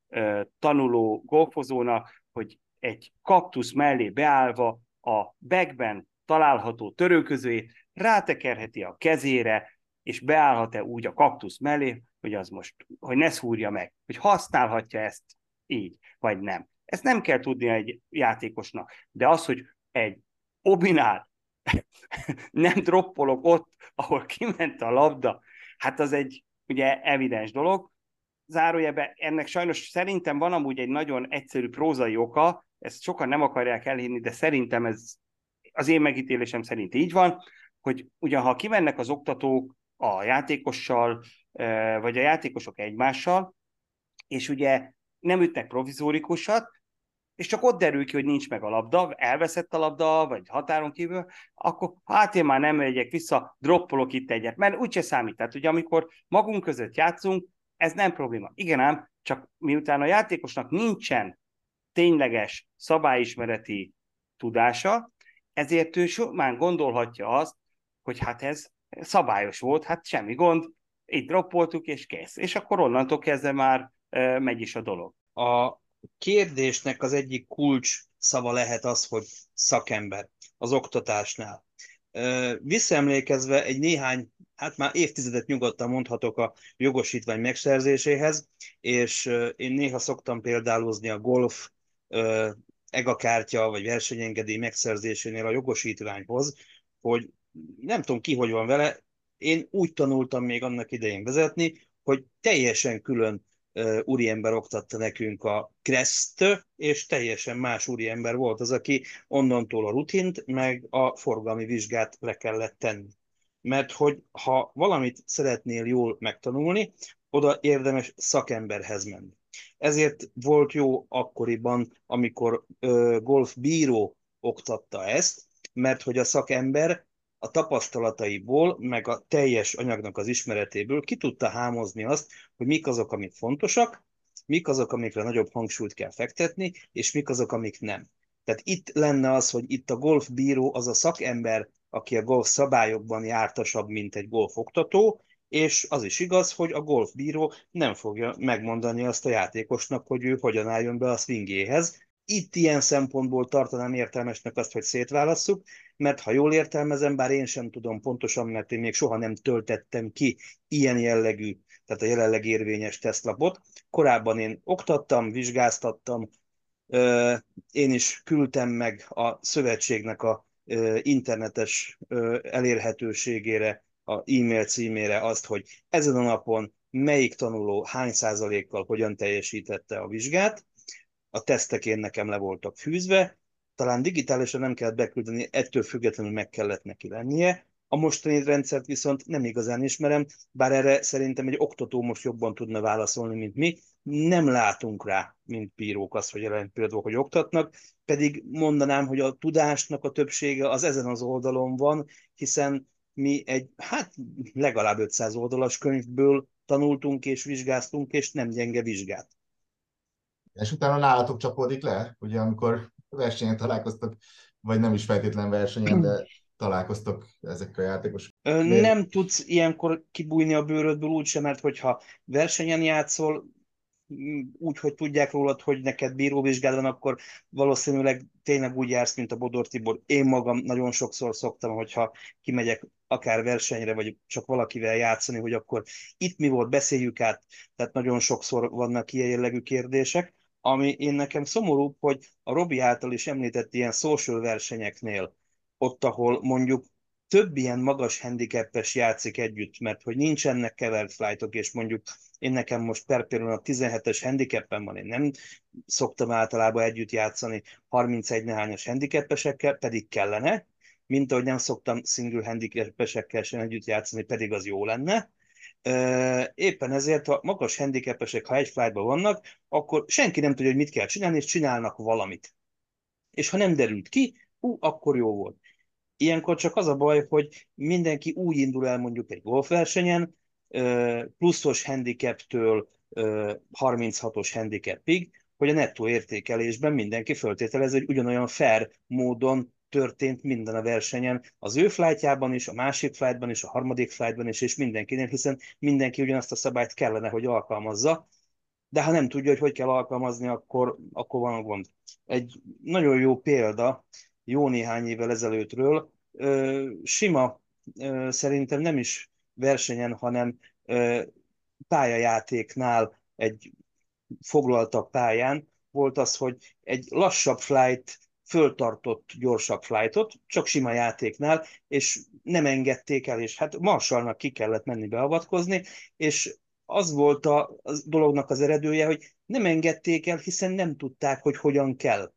tanuló golfozónak, hogy egy kaktusz mellé beállva a bagben található törőközőjét rátekerheti a kezére, és beállhat-e úgy a kaktusz mellé, hogy az most, hogy ne szúrja meg, hogy használhatja ezt így, vagy nem. Ezt nem kell tudni egy játékosnak, de az, hogy egy obinál nem droppolok ott, ahol kiment a labda, hát az egy ugye evidens dolog. Zárójelben ennek sajnos szerintem van amúgy egy nagyon egyszerű prózai oka, ezt sokan nem akarják elhinni, de szerintem ez az én megítélésem szerint így van, hogy ugyan ha kimennek az oktatók a játékossal, vagy a játékosok egymással, és ugye nem ütnek provizórikusat, és csak ott derül ki, hogy nincs meg a labda, elveszett a labda, vagy határon kívül, akkor hát én már nem megyek vissza, droppolok itt egyet, mert úgyse számít. Tehát ugye amikor magunk között játszunk, ez nem probléma. Igen ám, csak miután a játékosnak nincsen tényleges szabályismereti tudása, ezért ő már gondolhatja azt, hogy hát ez szabályos volt, hát semmi gond, itt droppoltuk, és kész. És akkor onnantól kezdve már megy is a dolog. A kérdésnek az egyik kulcs szava lehet az, hogy szakember az oktatásnál. Visszaemlékezve egy néhány, hát már évtizedet nyugodtan mondhatok a jogosítvány megszerzéséhez, és én néha szoktam példálozni a golf egakártya vagy versenyengedély megszerzésénél a jogosítványhoz, hogy nem tudom ki, hogy van vele, én úgy tanultam még annak idején vezetni, hogy teljesen külön uh, úriember oktatta nekünk a kreszt, és teljesen más úriember volt az, aki onnantól a rutint, meg a forgalmi vizsgát le kellett tenni. Mert hogy ha valamit szeretnél jól megtanulni, oda érdemes szakemberhez menni. Ezért volt jó akkoriban, amikor ö, golfbíró oktatta ezt, mert hogy a szakember a tapasztalataiból, meg a teljes anyagnak az ismeretéből ki tudta hámozni azt, hogy mik azok, amik fontosak, mik azok, amikre nagyobb hangsúlyt kell fektetni, és mik azok, amik nem. Tehát itt lenne az, hogy itt a golfbíró az a szakember, aki a golf szabályokban jártasabb, mint egy golfoktató, és az is igaz, hogy a golfbíró nem fogja megmondani azt a játékosnak, hogy ő hogyan álljon be a swingéhez. Itt ilyen szempontból tartanám értelmesnek azt, hogy szétválasszuk, mert ha jól értelmezem, bár én sem tudom pontosan, mert én még soha nem töltettem ki ilyen jellegű, tehát a jelenleg érvényes tesztlapot. Korábban én oktattam, vizsgáztattam, én is küldtem meg a szövetségnek a internetes elérhetőségére a e-mail címére azt, hogy ezen a napon melyik tanuló hány százalékkal hogyan teljesítette a vizsgát, a tesztek én nekem le voltak fűzve, talán digitálisan nem kellett beküldeni, ettől függetlenül meg kellett neki lennie. A mostani rendszert viszont nem igazán ismerem, bár erre szerintem egy oktató most jobban tudna válaszolni, mint mi. Nem látunk rá, mint bírók azt, hogy jelen például, hogy oktatnak, pedig mondanám, hogy a tudásnak a többsége az ezen az oldalon van, hiszen mi egy, hát legalább 500 oldalas könyvből tanultunk és vizsgáztunk, és nem gyenge vizsgát. És utána nálatok csapódik le, ugye amikor versenyen találkoztok, vagy nem is feltétlen versenyen, de találkoztok ezekkel a játékos. Nem tudsz ilyenkor kibújni a bőrödből úgysem, mert hogyha versenyen játszol, úgy, hogy tudják rólad, hogy neked bíróvizsgád van, akkor valószínűleg tényleg úgy jársz, mint a Bodor Tibor. Én magam nagyon sokszor szoktam, hogyha kimegyek akár versenyre, vagy csak valakivel játszani, hogy akkor itt mi volt, beszéljük át. Tehát nagyon sokszor vannak ilyen jellegű kérdések. Ami én nekem szomorú, hogy a Robi által is említett ilyen social versenyeknél, ott, ahol mondjuk több ilyen magas handicapes játszik együtt, mert hogy nincsenek kevert flightok, és mondjuk én nekem most per pillanat 17-es handicapen van, én nem szoktam általában együtt játszani 31 nehányos handicapesekkel, pedig kellene, mint ahogy nem szoktam single handicapesekkel sem együtt játszani, pedig az jó lenne. Éppen ezért, ha magas handicapesek, ha egy flightban vannak, akkor senki nem tudja, hogy mit kell csinálni, és csinálnak valamit. És ha nem derült ki, ú, akkor jó volt. Ilyenkor csak az a baj, hogy mindenki úgy indul el mondjuk egy golfversenyen, pluszos handicaptől 36-os handicapig, hogy a nettó értékelésben mindenki föltételez, hogy ugyanolyan fair módon történt minden a versenyen, az ő flightjában is, a másik flightban is, a harmadik flightban is, és mindenkinél, hiszen mindenki ugyanazt a szabályt kellene, hogy alkalmazza, de ha nem tudja, hogy hogy kell alkalmazni, akkor, akkor van a gond. Egy nagyon jó példa, jó néhány évvel ezelőttről, sima, szerintem nem is versenyen, hanem pályajátéknál egy foglaltak pályán volt az, hogy egy lassabb flight föltartott gyorsabb flightot, csak sima játéknál, és nem engedték el, és hát Marshallnak ki kellett menni beavatkozni, és az volt a, a dolognak az eredője, hogy nem engedték el, hiszen nem tudták, hogy hogyan kell.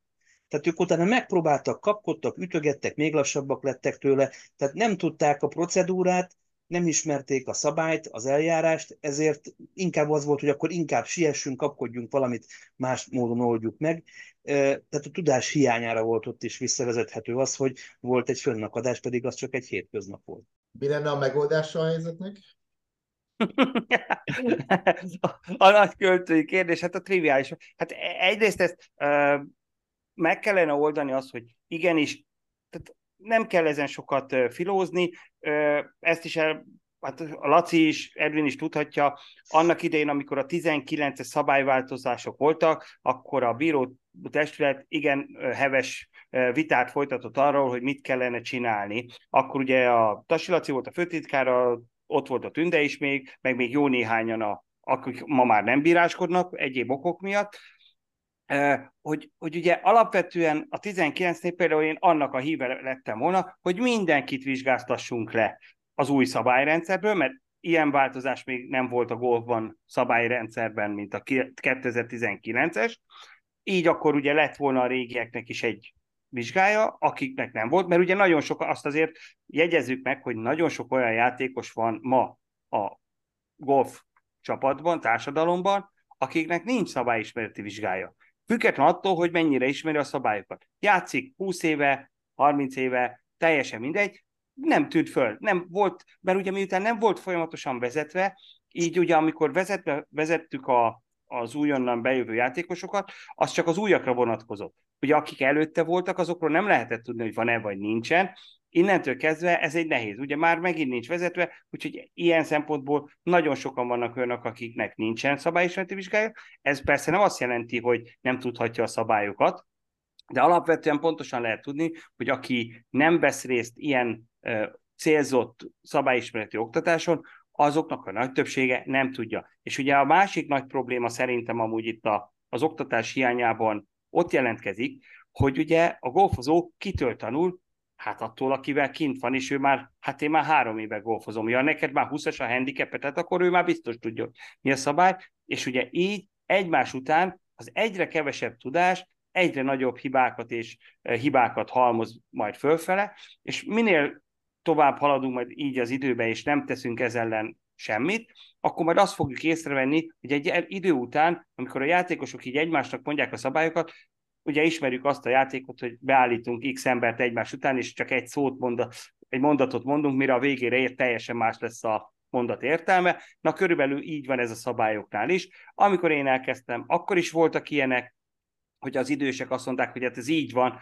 Tehát ők utána megpróbáltak, kapkodtak, ütögettek, még lassabbak lettek tőle, tehát nem tudták a procedúrát, nem ismerték a szabályt, az eljárást, ezért inkább az volt, hogy akkor inkább siessünk, kapkodjunk valamit, más módon oldjuk meg. Tehát a tudás hiányára volt ott is visszavezethető az, hogy volt egy fönnakadás, pedig az csak egy hétköznap volt. Mi lenne a megoldása a helyzetnek? a nagy költői kérdés, hát a triviális. Hát e-, egyrészt ezt uh, meg kellene oldani azt, hogy igenis, tehát nem kell ezen sokat filózni, ezt is el, hát a Laci is, Edwin is tudhatja, annak idején, amikor a 19-es szabályváltozások voltak, akkor a bíró testület igen heves vitát folytatott arról, hogy mit kellene csinálni. Akkor ugye a Tasi Laci volt a főtitkára, ott volt a Tünde is még, meg még jó néhányan, a, akik ma már nem bíráskodnak egyéb okok miatt, hogy, hogy ugye alapvetően a 19-nél például én annak a híve lettem volna, hogy mindenkit vizsgáztassunk le az új szabályrendszerből, mert ilyen változás még nem volt a golfban szabályrendszerben, mint a 2019-es. Így akkor ugye lett volna a régieknek is egy vizsgája, akiknek nem volt, mert ugye nagyon sok, azt azért jegyezzük meg, hogy nagyon sok olyan játékos van ma a golf csapatban, társadalomban, akiknek nincs szabályismereti vizsgája. Független attól, hogy mennyire ismeri a szabályokat. Játszik 20 éve, 30 éve, teljesen mindegy, nem tűnt föl. Nem volt, mert ugye miután nem volt folyamatosan vezetve, így ugye amikor vezetve, vezettük a, az újonnan bejövő játékosokat, az csak az újakra vonatkozott. Ugye akik előtte voltak, azokról nem lehetett tudni, hogy van-e vagy nincsen, innentől kezdve ez egy nehéz. Ugye már megint nincs vezetve, úgyhogy ilyen szempontból nagyon sokan vannak olyanok, akiknek nincsen szabályismereti vizsgája. Ez persze nem azt jelenti, hogy nem tudhatja a szabályokat, de alapvetően pontosan lehet tudni, hogy aki nem vesz részt ilyen célzott szabályismereti oktatáson, azoknak a nagy többsége nem tudja. És ugye a másik nagy probléma szerintem amúgy itt a, az oktatás hiányában ott jelentkezik, hogy ugye a golfozó kitől tanul, Hát attól, akivel kint van, és ő már, hát én már három éve golfozom. Ja, neked már 20-as a handicapet, tehát akkor ő már biztos tudja, hogy mi a szabály. És ugye így egymás után az egyre kevesebb tudás, egyre nagyobb hibákat és eh, hibákat halmoz majd fölfele, és minél tovább haladunk majd így az időbe, és nem teszünk ez ellen semmit, akkor majd azt fogjuk észrevenni, hogy egy idő után, amikor a játékosok így egymásnak mondják a szabályokat, ugye ismerjük azt a játékot, hogy beállítunk X embert egymás után, és csak egy szót mond, egy mondatot mondunk, mire a végére ér, teljesen más lesz a mondat értelme. Na körülbelül így van ez a szabályoknál is. Amikor én elkezdtem, akkor is voltak ilyenek, hogy az idősek azt mondták, hogy hát ez így van,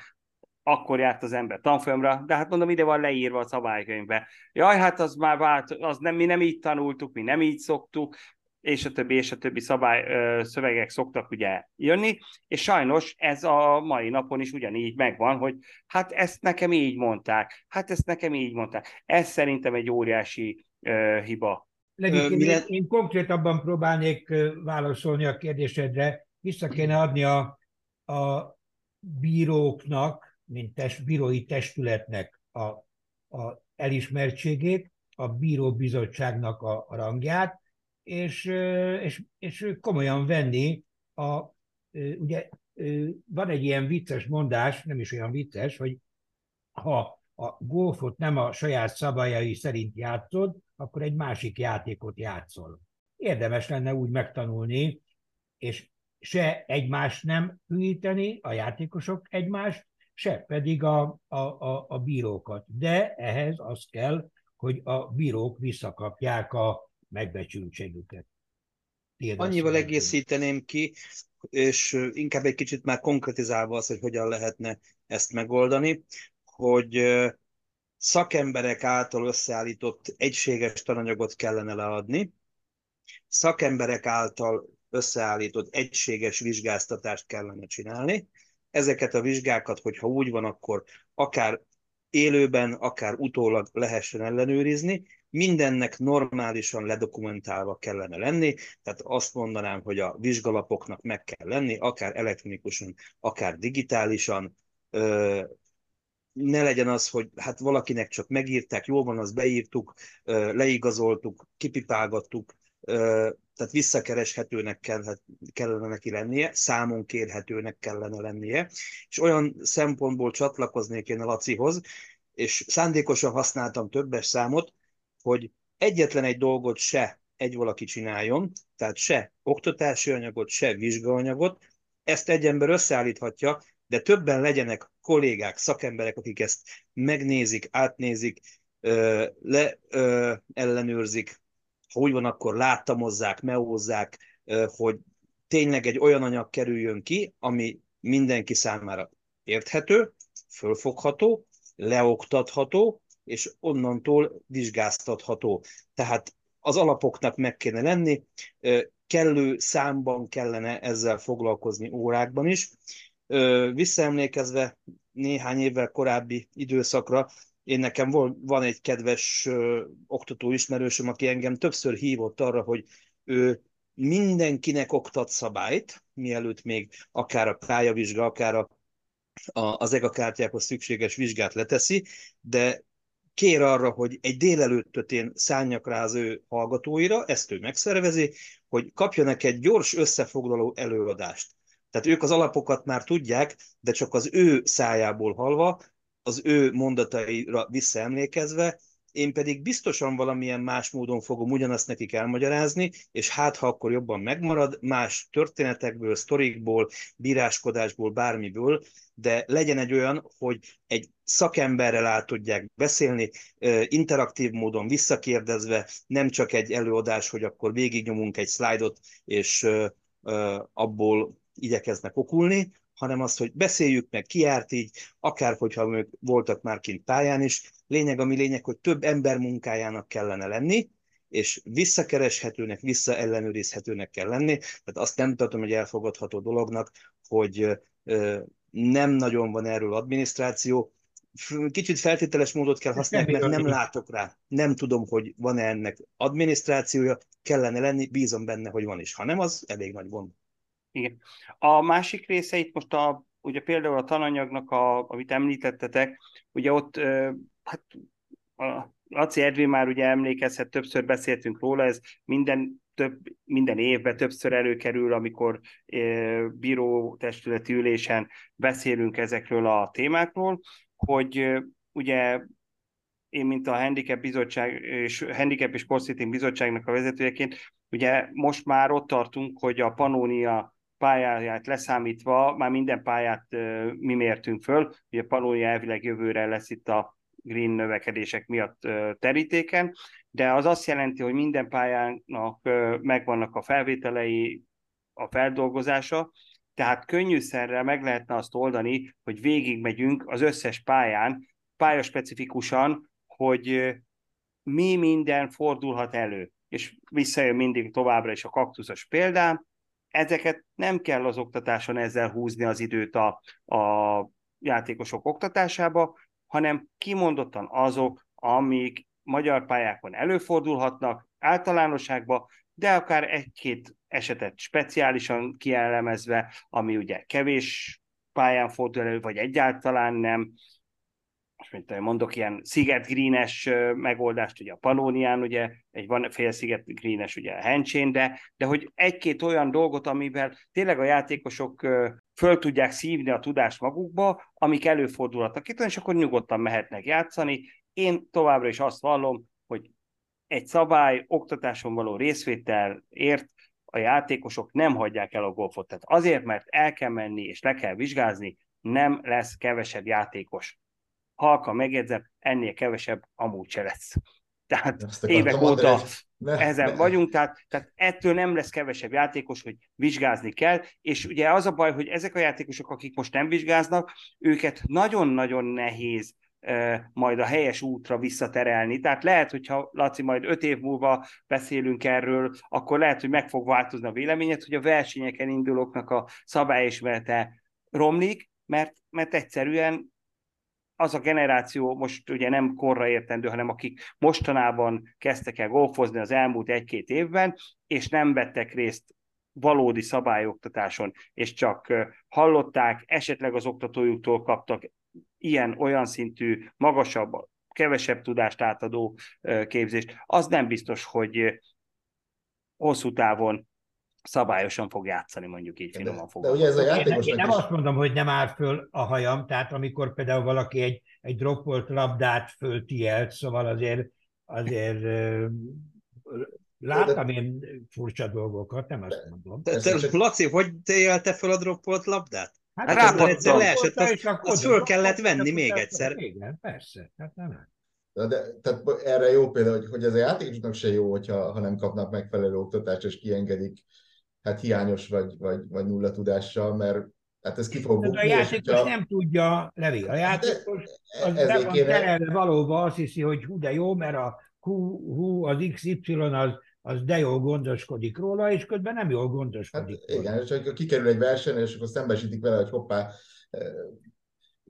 akkor járt az ember tanfolyamra, de hát mondom, ide van leírva a szabálykönyvbe. Jaj, hát az már vált, az nem, mi nem így tanultuk, mi nem így szoktuk, és a többi, és a többi szabály, szövegek szoktak ugye jönni, és sajnos ez a mai napon is ugyanígy megvan, hogy hát ezt nekem így mondták, hát ezt nekem így mondták. Ez szerintem egy óriási uh, hiba. Legik, én, én, én konkrétabban próbálnék válaszolni a kérdésedre. Vissza kéne adni a, a bíróknak, mint test, bírói testületnek a, a elismertségét, a bíróbizottságnak a, a rangját, és, és, és komolyan venni a, ugye van egy ilyen vicces mondás, nem is olyan vicces, hogy ha a golfot nem a saját szabályai szerint játszod, akkor egy másik játékot játszol. Érdemes lenne úgy megtanulni, és se egymást nem hűíteni, a játékosok egymást, se pedig a, a, a, a bírókat. De ehhez az kell, hogy a bírók visszakapják a, megbecsültségüket. Annyival egészíteném ki, és inkább egy kicsit már konkretizálva az, hogy hogyan lehetne ezt megoldani, hogy szakemberek által összeállított egységes tananyagot kellene leadni, szakemberek által összeállított egységes vizsgáztatást kellene csinálni. Ezeket a vizsgákat, hogyha úgy van, akkor akár élőben, akár utólag lehessen ellenőrizni, mindennek normálisan ledokumentálva kellene lenni, tehát azt mondanám, hogy a vizsgalapoknak meg kell lenni, akár elektronikusan, akár digitálisan, ne legyen az, hogy hát valakinek csak megírták, jól van, azt beírtuk, leigazoltuk, kipipálgattuk, tehát visszakereshetőnek kellett, kellene neki lennie, számon kérhetőnek kellene lennie, és olyan szempontból csatlakoznék én a Lacihoz, és szándékosan használtam többes számot, hogy egyetlen egy dolgot se egy valaki csináljon, tehát se oktatási anyagot, se vizsgaanyagot, ezt egy ember összeállíthatja, de többen legyenek kollégák, szakemberek, akik ezt megnézik, átnézik, le ellenőrzik, ha úgy van, akkor láttamozzák, meózzák, hogy tényleg egy olyan anyag kerüljön ki, ami mindenki számára érthető, fölfogható, leoktatható, és onnantól vizsgáztatható. Tehát az alapoknak meg kéne lenni, kellő számban kellene ezzel foglalkozni órákban is. Visszaemlékezve néhány évvel korábbi időszakra, én nekem van egy kedves oktató ismerősöm, aki engem többször hívott arra, hogy ő mindenkinek oktat szabályt, mielőtt még akár a pályavizsga, akár a, a, az EGA szükséges vizsgát leteszi, de kér arra, hogy egy délelőttöt én szálljak rá az ő hallgatóira, ezt ő megszervezi, hogy kapjanak egy gyors összefoglaló előadást. Tehát ők az alapokat már tudják, de csak az ő szájából halva, az ő mondataira visszaemlékezve, én pedig biztosan valamilyen más módon fogom ugyanazt nekik elmagyarázni, és hát ha akkor jobban megmarad, más történetekből, sztorikból, bíráskodásból, bármiből, de legyen egy olyan, hogy egy szakemberrel át tudják beszélni, interaktív módon visszakérdezve, nem csak egy előadás, hogy akkor végignyomunk egy szlájdot, és abból igyekeznek okulni, hanem azt, hogy beszéljük meg, ki járt így, akár hogyha ők voltak már kint pályán is. Lényeg, ami lényeg, hogy több ember munkájának kellene lenni, és visszakereshetőnek, visszaellenőrizhetőnek kell lenni. Tehát azt nem tartom, hogy elfogadható dolognak, hogy nem nagyon van erről adminisztráció. Kicsit feltételes módot kell használni, mert nem látok rá. Nem tudom, hogy van-e ennek adminisztrációja, kellene lenni, bízom benne, hogy van is. Ha nem, az elég nagy gond. Igen. A másik része itt most a, ugye például a tananyagnak, a, amit említettetek, ugye ott hát a Laci Edvin már ugye emlékezhet, többször beszéltünk róla, ez minden, több, minden évben többször előkerül, amikor e, bíró testületi ülésen beszélünk ezekről a témákról, hogy ugye én, mint a Handicap Bizottság és Handicap és Sportsitting Bizottságnak a vezetőjeként, ugye most már ott tartunk, hogy a Panónia pályáját leszámítva, már minden pályát mi mértünk föl, ugye Panónia elvileg jövőre lesz itt a green növekedések miatt terítéken, de az azt jelenti, hogy minden pályának megvannak a felvételei, a feldolgozása, tehát könnyűszerrel meg lehetne azt oldani, hogy végigmegyünk az összes pályán, pályaspecifikusan, hogy mi minden fordulhat elő. És visszajön mindig továbbra is a kaktuszos példám, ezeket nem kell az oktatáson ezzel húzni az időt a, a játékosok oktatásába, hanem kimondottan azok, amik magyar pályákon előfordulhatnak általánosságban, de akár egy-két esetet speciálisan kielemezve, ami ugye kevés pályán fordul elő, vagy egyáltalán nem, mint mondok, ilyen sziget-greenes megoldást, ugye a Panónián, ugye egy van fél sziget-greenes, ugye a hencsén, de, de hogy egy-két olyan dolgot, amivel tényleg a játékosok föl tudják szívni a tudást magukba, amik előfordulhatnak itt, és akkor nyugodtan mehetnek játszani. Én továbbra is azt vallom, hogy egy szabály oktatáson való részvételért a játékosok nem hagyják el a golfot. Tehát azért, mert el kell menni és le kell vizsgázni, nem lesz kevesebb játékos halka megjegyzem, ennél kevesebb amúgy se lesz. Tehát évek óta ne, ezen ne. vagyunk, tehát, tehát ettől nem lesz kevesebb játékos, hogy vizsgázni kell, és ugye az a baj, hogy ezek a játékosok, akik most nem vizsgáznak, őket nagyon-nagyon nehéz majd a helyes útra visszaterelni. Tehát lehet, hogyha Laci majd öt év múlva beszélünk erről, akkor lehet, hogy meg fog változni a véleményed, hogy a versenyeken indulóknak a szabályismerete romlik, mert, mert egyszerűen az a generáció most ugye nem korra értendő, hanem akik mostanában kezdtek el golfozni az elmúlt egy-két évben, és nem vettek részt valódi szabályoktatáson, és csak hallották, esetleg az oktatójuktól kaptak ilyen-olyan szintű, magasabb, kevesebb tudást átadó képzést, az nem biztos, hogy hosszú távon szabályosan fog játszani, mondjuk így finoman fog. De ugye ez a játékos én, én nem is... azt mondom, hogy nem áll föl a hajam, tehát amikor például valaki egy, egy droppolt labdát föltielt, szóval azért, azért láttam de... én furcsa dolgokat, nem azt mondom. De, de, de, Laci, hogy élte fel a droppolt labdát? Hát, hát egyszer leesett, az, az föl kellett venni még egyszer. Igen, persze, hát nem. De, de, tehát erre jó példa, hogy, hogy ez a játékosnak se jó, hogyha, ha nem kapnak megfelelő oktatást, és kiengedik hát hiányos vagy, vagy, vagy nulla tudással, mert hát ez ki fog bukni. A játékos hogyha... nem tudja, Levi, a hát játékos az nem van kéne... valóban azt hiszi, hogy hú, de jó, mert a hú, hú az XY az, az de jól gondoskodik róla, és közben nem jól gondoskodik hát, róla. Igen, és akkor kikerül egy verseny, és akkor szembesítik vele, hogy hoppá,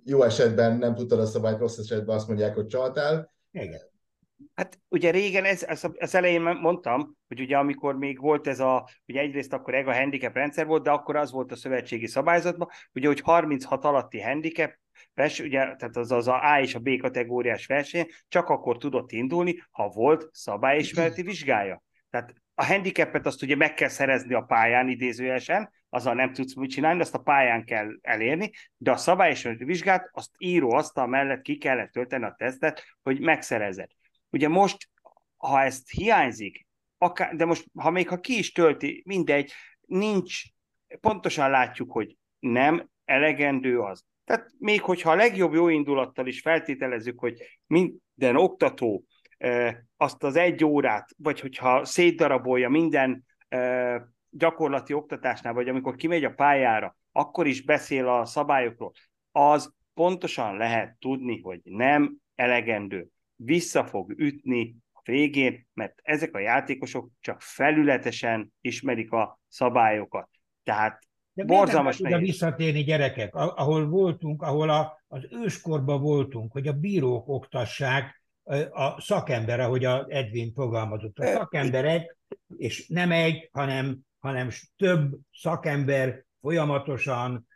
jó esetben nem tudtad a szabályt, rossz esetben azt mondják, hogy csaltál. Igen. Hát ugye régen, ez, ez, az elején mondtam, hogy ugye amikor még volt ez a, ugye egyrészt akkor a handicap rendszer volt, de akkor az volt a szövetségi szabályzatban, ugye, hogy 36 alatti handicap, vers, ugye, tehát az, az a A és a B kategóriás verseny csak akkor tudott indulni, ha volt szabályismereti vizsgája. Tehát a handicapet azt ugye meg kell szerezni a pályán idézőjelesen, azzal nem tudsz mit csinálni, azt a pályán kell elérni, de a szabályismereti vizsgát azt író asztal mellett ki kellett tölteni a tesztet, hogy megszerezed. Ugye most, ha ezt hiányzik, akár, de most, ha még ha ki is tölti, mindegy, nincs, pontosan látjuk, hogy nem elegendő az. Tehát még hogyha a legjobb jó indulattal is feltételezzük, hogy minden oktató azt az egy órát, vagy hogyha szétdarabolja minden gyakorlati oktatásnál, vagy amikor kimegy a pályára, akkor is beszél a szabályokról, az pontosan lehet tudni, hogy nem elegendő vissza fog ütni a végén, mert ezek a játékosok csak felületesen ismerik a szabályokat. Tehát de borzalmas nehéz. visszatérni gyerekek, ahol voltunk, ahol a, az őskorban voltunk, hogy a bírók oktassák a szakember, ahogy a Edwin fogalmazott. A szakemberek, és nem egy, hanem, hanem több szakember folyamatosan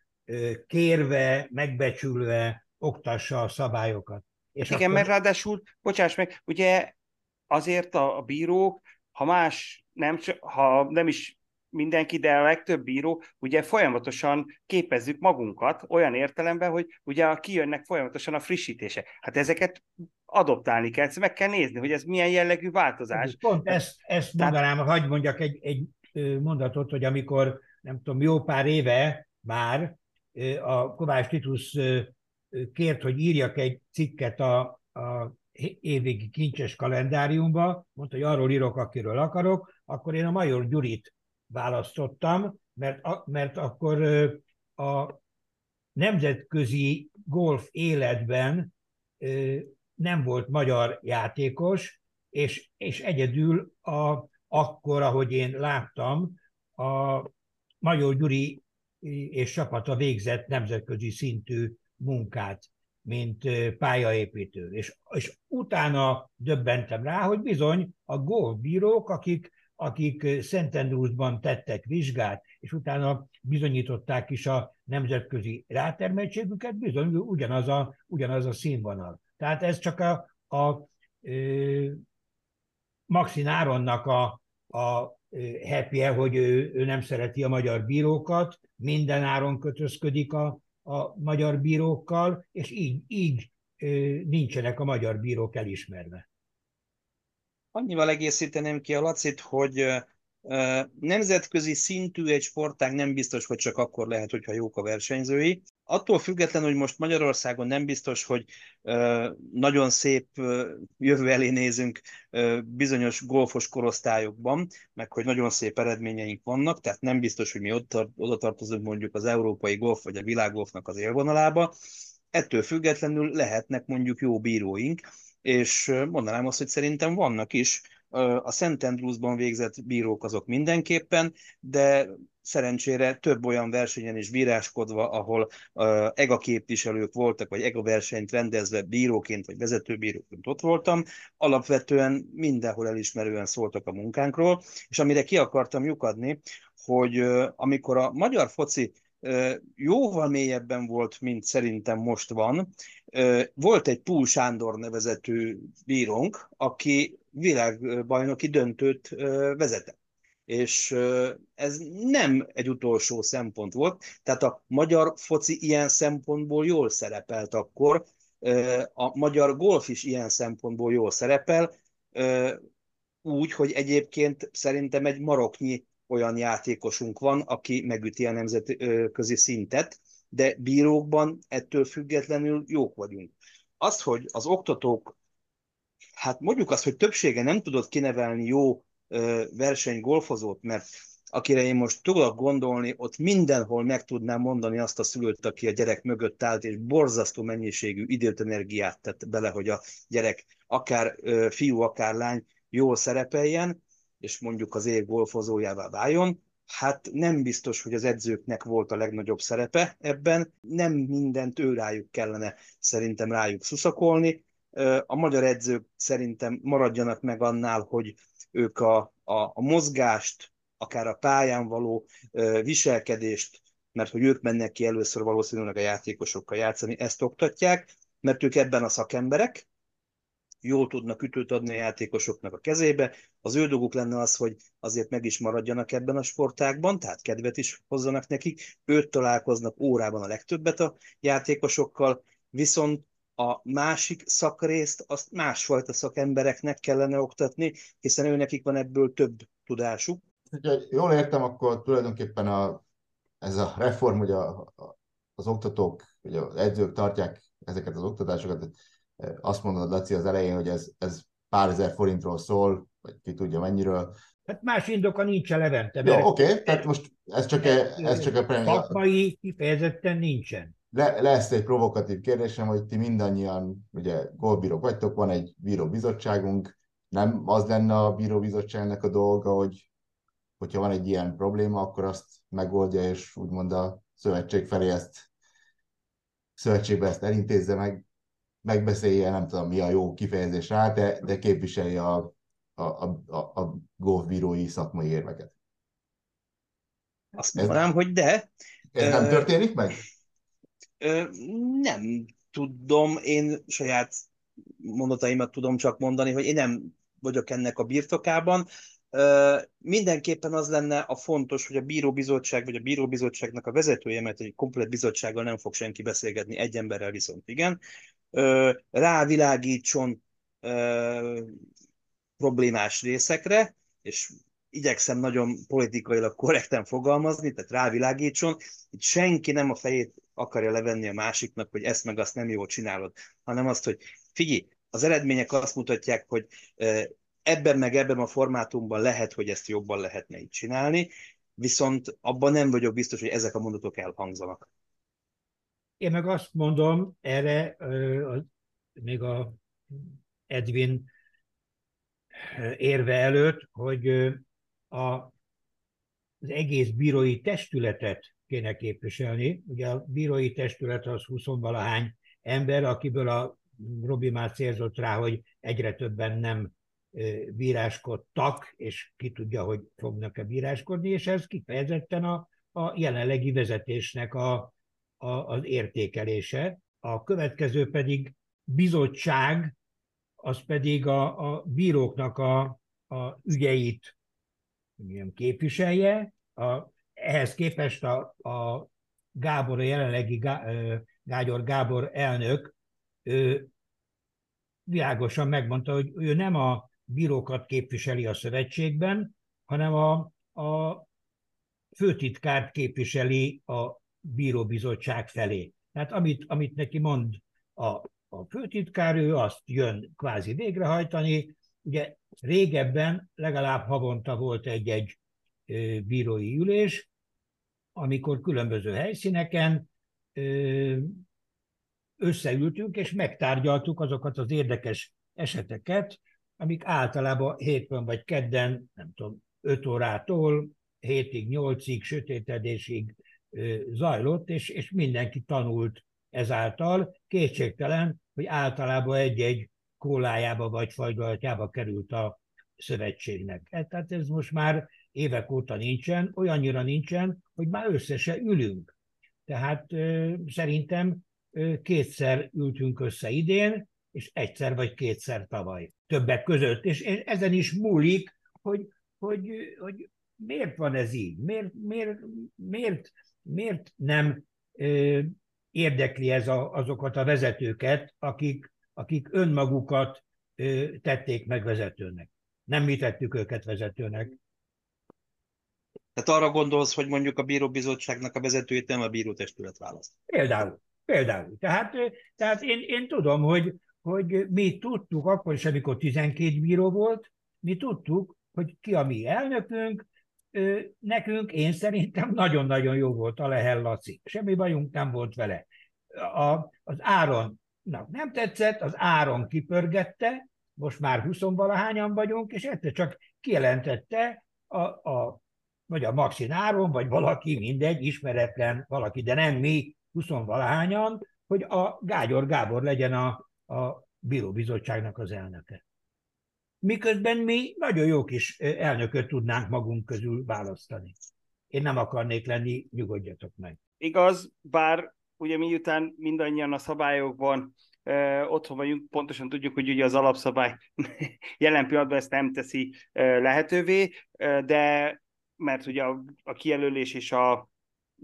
kérve, megbecsülve oktassa a szabályokat. És Igen, akkor... mert ráadásul, bocsáss meg, ugye azért a, a bírók, ha más, nem, ha nem is mindenki, de a legtöbb bíró, ugye folyamatosan képezzük magunkat olyan értelemben, hogy ugye kijönnek folyamatosan a frissítése. Hát ezeket adoptálni kell, meg kell nézni, hogy ez milyen jellegű változás. Pont ezt, ezt mondanám, Tehát... hagyd mondjak egy, egy mondatot, hogy amikor, nem tudom, jó pár éve már a Kovács Titus kért, hogy írjak egy cikket a, a évvégi kincses kalendáriumba, mondta, hogy arról írok, akiről akarok, akkor én a Major Gyurit választottam, mert, mert akkor a nemzetközi golf életben nem volt magyar játékos, és, és egyedül a, akkor, ahogy én láttam, a Major Gyuri és csapata végzett nemzetközi szintű munkát, mint pályaépítő. És, és utána döbbentem rá, hogy bizony a golfbírók, akik, akik Szentendrúzban tettek vizsgát, és utána bizonyították is a nemzetközi rátermeltségüket, bizony ugyanaz a, ugyanaz a színvonal. Tehát ez csak a, a, a Maxi Náronnak a, a happy hogy ő, ő nem szereti a magyar bírókat, minden áron kötözködik a, a magyar bírókkal, és így, így nincsenek a magyar bírók elismerve. Annyival egészíteném ki a Lacit, hogy nemzetközi szintű egy sportág nem biztos, hogy csak akkor lehet, hogyha jók a versenyzői. Attól függetlenül, hogy most Magyarországon nem biztos, hogy nagyon szép jövő elé nézünk bizonyos golfos korosztályokban, meg hogy nagyon szép eredményeink vannak, tehát nem biztos, hogy mi oda tartozunk mondjuk az európai golf vagy a világgolfnak az élvonalába. Ettől függetlenül lehetnek mondjuk jó bíróink, és mondanám azt, hogy szerintem vannak is, a Szent Andrewsban végzett bírók azok mindenképpen, de szerencsére több olyan versenyen is bíráskodva, ahol uh, EGA képviselők voltak, vagy EGA versenyt rendezve bíróként, vagy vezetőbíróként ott voltam, alapvetően mindenhol elismerően szóltak a munkánkról, és amire ki akartam lyukadni, hogy uh, amikor a magyar foci jóval mélyebben volt, mint szerintem most van. Volt egy Púl Sándor nevezetű bírónk, aki világbajnoki döntőt vezetett. És ez nem egy utolsó szempont volt, tehát a magyar foci ilyen szempontból jól szerepelt akkor, a magyar golf is ilyen szempontból jól szerepel, úgy, hogy egyébként szerintem egy maroknyi olyan játékosunk van, aki megüti a nemzetközi szintet, de bírókban ettől függetlenül jók vagyunk. Az, hogy az oktatók, hát mondjuk azt, hogy többsége nem tudott kinevelni jó versenygolfozót, mert akire én most tudok gondolni, ott mindenhol meg tudnám mondani azt a szülőt, aki a gyerek mögött állt, és borzasztó mennyiségű időt, energiát tett bele, hogy a gyerek, akár fiú, akár lány, jól szerepeljen, és mondjuk az év golfozójává váljon, hát nem biztos, hogy az edzőknek volt a legnagyobb szerepe ebben, nem mindent ő rájuk kellene szerintem rájuk szuszakolni. A magyar edzők szerintem maradjanak meg annál, hogy ők a, a, a mozgást, akár a pályán való viselkedést, mert hogy ők mennek ki először valószínűleg a játékosokkal játszani, ezt oktatják, mert ők ebben a szakemberek, jól tudnak ütőt adni a játékosoknak a kezébe. Az ő dolguk lenne az, hogy azért meg is maradjanak ebben a sportákban, tehát kedvet is hozzanak nekik. Őt találkoznak órában a legtöbbet a játékosokkal, viszont a másik szakrészt azt másfajta szakembereknek kellene oktatni, hiszen ő nekik van ebből több tudásuk. Ha jól értem, akkor tulajdonképpen a, ez a reform, hogy a, a, az oktatók, hogy az edzők tartják ezeket az oktatásokat, azt mondod, Laci, az elején, hogy ez, ez pár ezer forintról szól, vagy ki tudja mennyiről. Hát más indoka nincs a Levente. Jó, oké, okay, tehát most ez csak, e, ez csak a premier. Szakmai kifejezetten nincsen. Le, lesz egy provokatív kérdésem, hogy ti mindannyian, ugye golbírók vagytok, van egy bíróbizottságunk, nem az lenne a bíróbizottságnak a dolga, hogy hogyha van egy ilyen probléma, akkor azt megoldja, és úgymond a szövetség felé ezt szövetségbe ezt elintézze meg, megbeszélje, nem tudom mi a jó kifejezés rá, de, de képviselje a, a, a, a golfbírói szakmai érveket. Azt mondanám, hogy de. Ez nem történik meg? Nem tudom, én saját mondataimat tudom csak mondani, hogy én nem vagyok ennek a birtokában. Mindenképpen az lenne a fontos, hogy a bíróbizottság, vagy a bíróbizottságnak a vezetője, mert egy komplet bizottsággal nem fog senki beszélgetni, egy emberrel viszont igen, rávilágítson problémás részekre, és igyekszem nagyon politikailag korrekten fogalmazni, tehát rávilágítson, itt senki nem a fejét akarja levenni a másiknak, hogy ezt meg azt nem jól csinálod, hanem azt, hogy figyelj, az eredmények azt mutatják, hogy ebben meg ebben a formátumban lehet, hogy ezt jobban lehetne így csinálni, viszont abban nem vagyok biztos, hogy ezek a mondatok elhangzanak. Én meg azt mondom erre, még a Edwin érve előtt, hogy a, az egész bírói testületet kéne képviselni. Ugye a bírói testület az 20 valahány ember, akiből a Robi már célzott rá, hogy egyre többen nem bíráskodtak, és ki tudja, hogy fognak-e bíráskodni, és ez kifejezetten a, a jelenlegi vezetésnek a, a, az értékelése. A következő pedig bizottság, az pedig a, a bíróknak a, a ügyeit képviselje. A, ehhez képest a, a Gábor, a jelenlegi Gá, Gágyor Gábor elnök, ő világosan megmondta, hogy ő nem a bírókat képviseli a szövetségben, hanem a, a főtitkárt képviseli a bíróbizottság felé. Tehát amit, amit neki mond a, a főtitkár, ő azt jön kvázi végrehajtani. Ugye régebben legalább havonta volt egy-egy bírói ülés, amikor különböző helyszíneken összeültünk, és megtárgyaltuk azokat az érdekes eseteket, amik általában hétfőn vagy kedden, nem tudom, 5 órától hétig, nyolcig, sötétedésig zajlott, és, és mindenki tanult ezáltal. Kétségtelen, hogy általában egy-egy kólájába vagy fagylaltjába került a szövetségnek. E, tehát ez most már évek óta nincsen, olyannyira nincsen, hogy már összesen ülünk. Tehát ö, szerintem ö, kétszer ültünk össze idén, és egyszer vagy kétszer tavaly. Többek között. És ezen is múlik, hogy, hogy, hogy miért van ez így? Miért, miért, miért, miért nem ö, érdekli ez a, azokat a vezetőket, akik, akik önmagukat ö, tették meg vezetőnek? Nem mi tettük őket vezetőnek. Tehát arra gondolsz, hogy mondjuk a bíróbizottságnak a vezetőjét nem a bírótestület választ. Például. Például. Tehát, tehát én, én tudom, hogy, hogy mi tudtuk akkor is, amikor 12 bíró volt, mi tudtuk, hogy ki a mi elnökünk, nekünk én szerintem nagyon-nagyon jó volt a Lehel Laci. Semmi bajunk nem volt vele. A, az Áron nem tetszett, az Áron kipörgette, most már 20 valahányan vagyunk, és egyszer csak kijelentette a, a vagy a Maxi Áron, vagy valaki, mindegy, ismeretlen valaki, de nem mi, 20 valahányan, hogy a Gágyor Gábor legyen a, a bíróbizottságnak az elnöke. Miközben mi nagyon jó kis elnököt tudnánk magunk közül választani. Én nem akarnék lenni, nyugodjatok meg. Igaz, bár ugye miután mindannyian a szabályokban uh, otthon vagyunk, pontosan tudjuk, hogy ugye az alapszabály jelen pillanatban ezt nem teszi lehetővé, de mert ugye a, a kijelölés és a,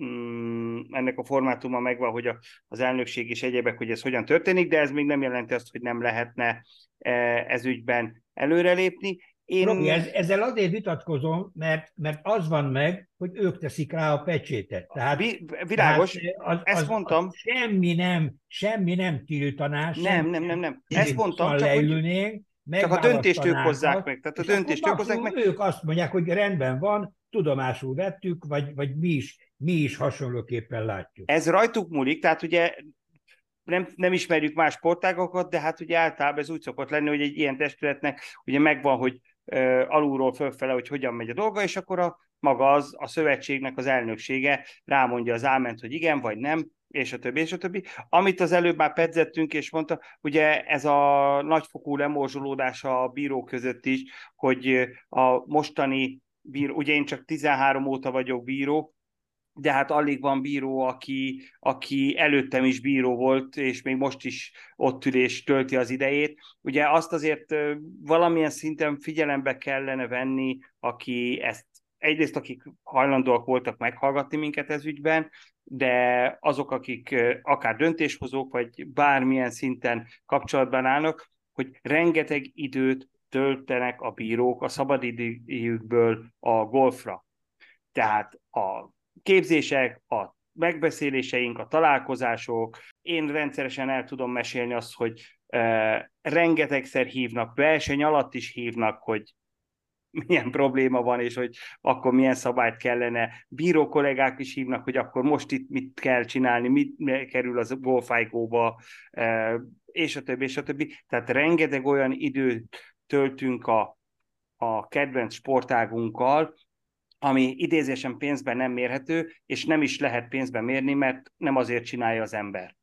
mm, ennek a formátuma megvan, hogy a, az elnökség és egyebek, hogy ez hogyan történik, de ez még nem jelenti azt, hogy nem lehetne e, ez ügyben előrelépni. Én... Robi, ez, ezzel azért vitatkozom, mert, mert az van meg, hogy ők teszik rá a pecsétet. Tehát, Vi, világos, tehát az, ezt az, mondtam. Az semmi nem, semmi nem tiltanás. Nem, nem, nem, nem. Ezt mondtam, csak leülnénk, hogy... Csak a döntést ők hozzák meg. Tehát a döntést ők hozzák meg. Ők azt mondják, hogy rendben van, tudomásul vettük, vagy, vagy mi, is, mi is hasonlóképpen látjuk. Ez rajtuk múlik, tehát ugye nem, nem ismerjük más sportágokat, de hát ugye általában ez úgy szokott lenni, hogy egy ilyen testületnek ugye megvan, hogy uh, alulról fölfele, hogy hogyan megy a dolga, és akkor a maga az, a szövetségnek az elnöksége rámondja az áment, hogy igen vagy nem, és a többi, és a többi. Amit az előbb már pedzettünk, és mondta, ugye ez a nagyfokú lemorzsolódás a bíró között is, hogy a mostani bíró, ugye én csak 13 óta vagyok bíró, de hát alig van bíró, aki, aki előttem is bíró volt, és még most is ott ül és tölti az idejét. Ugye azt azért valamilyen szinten figyelembe kellene venni, aki ezt egyrészt akik hajlandóak voltak meghallgatni minket ez ügyben, de azok, akik akár döntéshozók, vagy bármilyen szinten kapcsolatban állnak, hogy rengeteg időt töltenek a bírók a szabadidejükből a golfra. Tehát a képzések, a megbeszéléseink, a találkozások, én rendszeresen el tudom mesélni azt, hogy e, rengetegszer hívnak, verseny alatt is hívnak, hogy milyen probléma van, és hogy akkor milyen szabályt kellene. Bíró kollégák is hívnak, hogy akkor most itt mit kell csinálni, mit kerül az golfájgóba, e, és a többi, és a többi. Tehát rengeteg olyan időt töltünk a, a kedvenc sportágunkkal, ami idézésen pénzben nem mérhető, és nem is lehet pénzben mérni, mert nem azért csinálja az ember.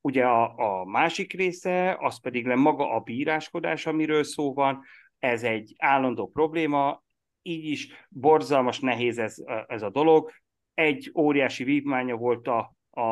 Ugye a, a másik része, az pedig le maga a bíráskodás, amiről szó van, ez egy állandó probléma, így is borzalmas nehéz ez, ez a dolog. Egy óriási vívmánya volt a, a,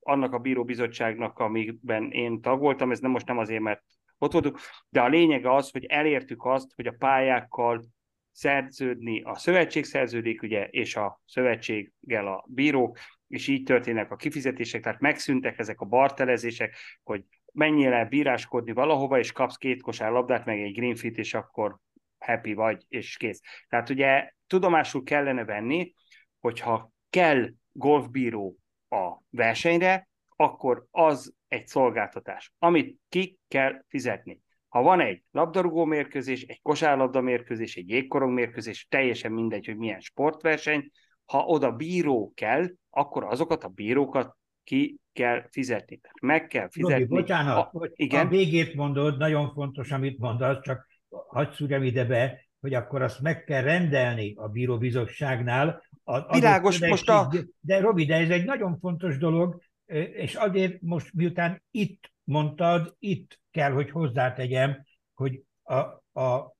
annak a bíróbizottságnak, amiben én tag voltam, ez nem most nem azért, mert ott voltunk, de a lényeg az, hogy elértük azt, hogy a pályákkal szerződni, a szövetség szerződik, ugye, és a szövetséggel a bírók, és így történnek a kifizetések, tehát megszűntek ezek a bartelezések, hogy menjél el bíráskodni valahova, és kapsz két kosár labdát, meg egy greenfit, és akkor happy vagy, és kész. Tehát ugye tudomásul kellene venni, hogyha kell golfbíró a versenyre, akkor az egy szolgáltatás, amit ki kell fizetni. Ha van egy labdarúgó mérkőzés, egy kosárlabda mérkőzés, egy jégkorong mérkőzés, teljesen mindegy, hogy milyen sportverseny, ha oda bíró kell, akkor azokat a bírókat ki kell fizetni. Tehát meg kell fizetni. Robi, bocsánat, a, igen? a végét mondod, nagyon fontos, amit mondasz, csak hagyd szúrjam ide be, hogy akkor azt meg kell rendelni a bíróbizottságnál. A, Világos, most a... De Robi, de ez egy nagyon fontos dolog, és azért most miután itt mondtad, itt kell, hogy hozzátegyem, hogy a, a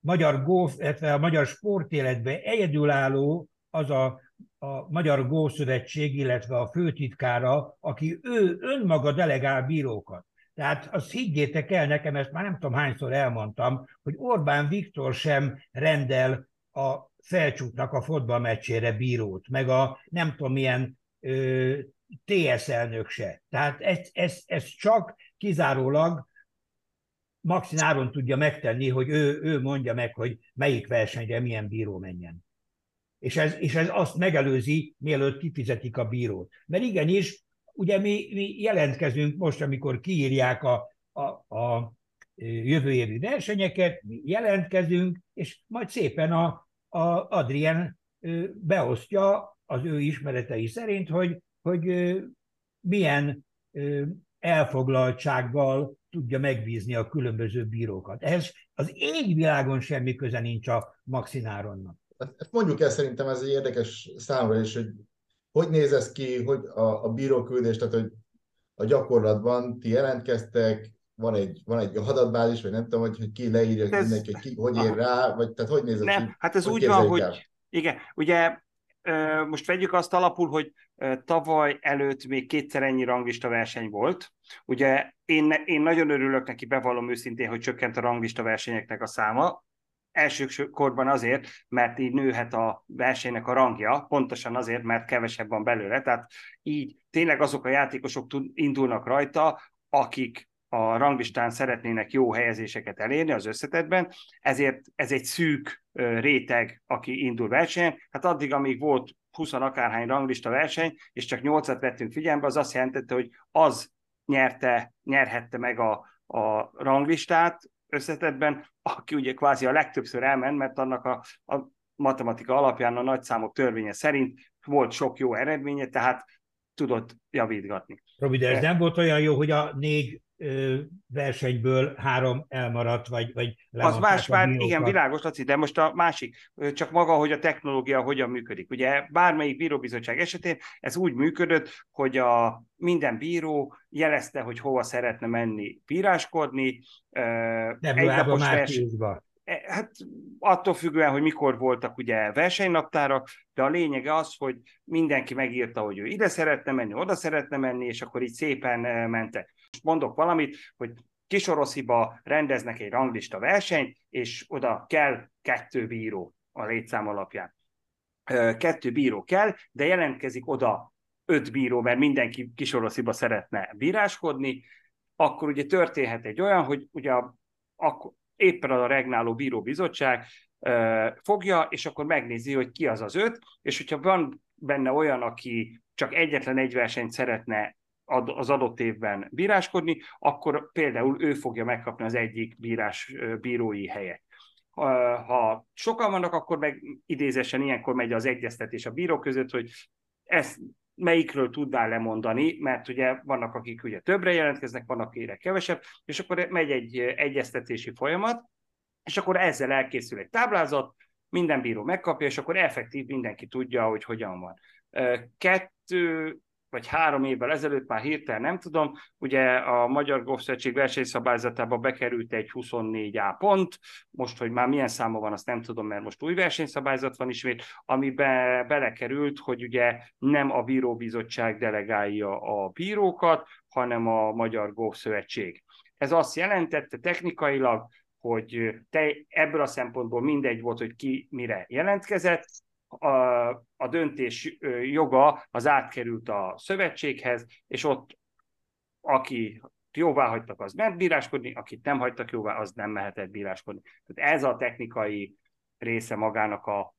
magyar golf, illetve a magyar sportéletben egyedülálló az a, a Magyar Gószövetség, illetve a főtitkára, aki ő önmaga delegál bírókat. Tehát azt higgyétek el nekem, ezt már nem tudom hányszor elmondtam, hogy Orbán Viktor sem rendel a felcsútnak a fotballmeccsére bírót, meg a nem tudom milyen ö, TS elnök se. Tehát ez, ez, ez csak kizárólag Maxin Áron tudja megtenni, hogy ő, ő mondja meg, hogy melyik versenyre milyen bíró menjen. És ez, és ez azt megelőzi, mielőtt kifizetik a bírót. Mert igenis, ugye mi, mi jelentkezünk most, amikor kiírják a, a, a jövő évi versenyeket, mi jelentkezünk, és majd szépen a, a Adrien beosztja az ő ismeretei szerint, hogy, hogy milyen elfoglaltsággal tudja megbízni a különböző bírókat. Ez az égvilágon semmi köze nincs a Maxináronnak. Ezt mondjuk el, szerintem ez egy érdekes számra is, hogy hogy néz ez ki, hogy a, a bíróküldés, tehát hogy a gyakorlatban ti jelentkeztek, van egy, van egy adatbázis, vagy nem tudom, hogy, hogy ki leírja ez, mindenki, hogy ki, hogy ér rá, vagy tehát hogy néz ez nem, ki? Hát ez úgy van, hogy el? igen, ugye most vegyük azt alapul, hogy tavaly előtt még kétszer ennyi ranglista verseny volt. Ugye én, én nagyon örülök neki, bevallom őszintén, hogy csökkent a ranglista versenyeknek a száma, elsőkorban azért, mert így nőhet a versenynek a rangja, pontosan azért, mert kevesebb van belőle, tehát így tényleg azok a játékosok indulnak rajta, akik a ranglistán szeretnének jó helyezéseket elérni az összetetben, ezért ez egy szűk réteg, aki indul versenyen. Hát addig, amíg volt 20 akárhány ranglista verseny, és csak 8-at vettünk figyelembe, az azt jelentette, hogy az nyerte, nyerhette meg a, a ranglistát összetetben, aki ugye kvázi a legtöbbször elment, mert annak a, a matematika alapján a nagyszámok törvénye szerint volt sok jó eredménye, tehát tudott javítgatni. Robi, de ez nem volt olyan jó, hogy a négy versenyből három elmaradt, vagy, vagy Az más, már igen, világos, Laci, de most a másik, csak maga, hogy a technológia hogyan működik. Ugye bármelyik bíróbizottság esetén ez úgy működött, hogy a minden bíró jelezte, hogy hova szeretne menni bíráskodni. Nem, egy napos vers... E, hát attól függően, hogy mikor voltak ugye versenynaptárak, de a lényege az, hogy mindenki megírta, hogy ő ide szeretne menni, oda szeretne menni, és akkor így szépen mentek. Most mondok valamit, hogy Kisorosziba rendeznek egy ranglista versenyt, és oda kell kettő bíró a létszám alapján. Kettő bíró kell, de jelentkezik oda öt bíró, mert mindenki Kisorosziba szeretne bíráskodni, akkor ugye történhet egy olyan, hogy ugye akkor éppen a regnáló bíróbizottság fogja, és akkor megnézi, hogy ki az az öt, és hogyha van benne olyan, aki csak egyetlen egy versenyt szeretne az adott évben bíráskodni, akkor például ő fogja megkapni az egyik bírás, bírói helyet. Ha sokan vannak, akkor meg idézesen ilyenkor megy az egyeztetés a bírók között, hogy ezt melyikről tudnál lemondani, mert ugye vannak, akik ugye többre jelentkeznek, vannak, akire kevesebb, és akkor megy egy egyeztetési folyamat, és akkor ezzel elkészül egy táblázat, minden bíró megkapja, és akkor effektív mindenki tudja, hogy hogyan van. Kettő vagy három évvel ezelőtt, már hirtelen nem tudom, ugye a Magyar Golfszövetség versenyszabályzatába bekerült egy 24A pont, most, hogy már milyen száma van, azt nem tudom, mert most új versenyszabályzat van ismét, amiben belekerült, hogy ugye nem a bíróbizottság delegálja a bírókat, hanem a Magyar Golfszövetség. Ez azt jelentette technikailag, hogy te ebből a szempontból mindegy volt, hogy ki mire jelentkezett, a, a döntés joga az átkerült a szövetséghez, és ott aki jóvá hagytak, az ment bíráskodni, akit nem hagytak jóvá, az nem mehetett bíráskodni. Tehát ez a technikai része magának a,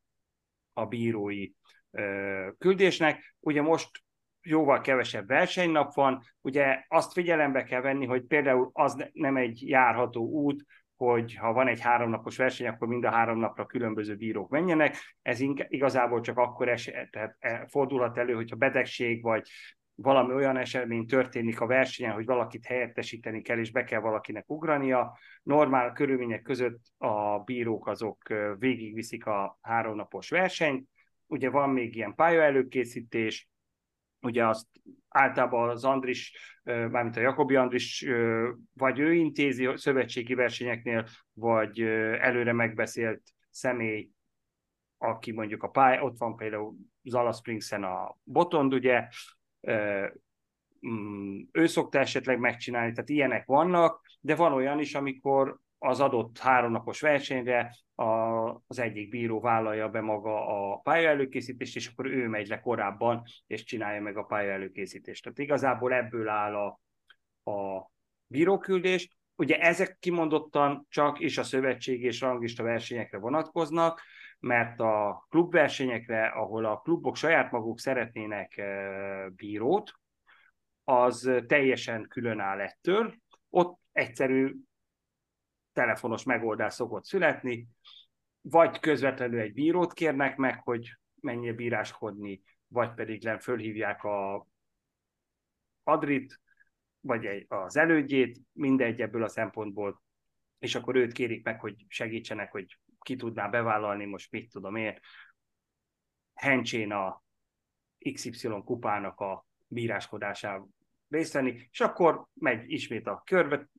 a bírói ö, küldésnek. Ugye most jóval kevesebb versenynap van, ugye azt figyelembe kell venni, hogy például az nem egy járható út, hogy ha van egy háromnapos verseny, akkor mind a három napra különböző bírók menjenek. Ez igazából csak akkor eset, tehát e, fordulhat elő, hogyha betegség vagy valami olyan esemény történik a versenyen, hogy valakit helyettesíteni kell, és be kell valakinek ugrania. Normál körülmények között a bírók azok végigviszik a háromnapos versenyt. Ugye van még ilyen pályaelőkészítés, ugye azt általában az Andris, mármint a Jakobi Andris, vagy ő intézi szövetségi versenyeknél, vagy előre megbeszélt személy, aki mondjuk a pály, ott van például Zala Springsen a Botond, ugye, mm, ő szokta esetleg megcsinálni, tehát ilyenek vannak, de van olyan is, amikor az adott háromnapos versenyre a, az egyik bíró vállalja be maga a pályaelőkészítést, és akkor ő megy le korábban, és csinálja meg a pályaelőkészítést. Tehát igazából ebből áll a, a bíróküldés. Ugye ezek kimondottan csak is a szövetség és rangista versenyekre vonatkoznak, mert a klubversenyekre, ahol a klubok saját maguk szeretnének eh, bírót, az teljesen külön áll ettől. Ott egyszerű telefonos megoldás szokott születni, vagy közvetlenül egy bírót kérnek meg, hogy menjél bíráskodni, vagy pedig nem fölhívják a Adrit, vagy egy, az elődjét, mindegy ebből a szempontból, és akkor őt kérik meg, hogy segítsenek, hogy ki tudná bevállalni, most mit tudom én, hencsén a XY kupának a bíráskodásával részt venni, és akkor megy ismét a körbe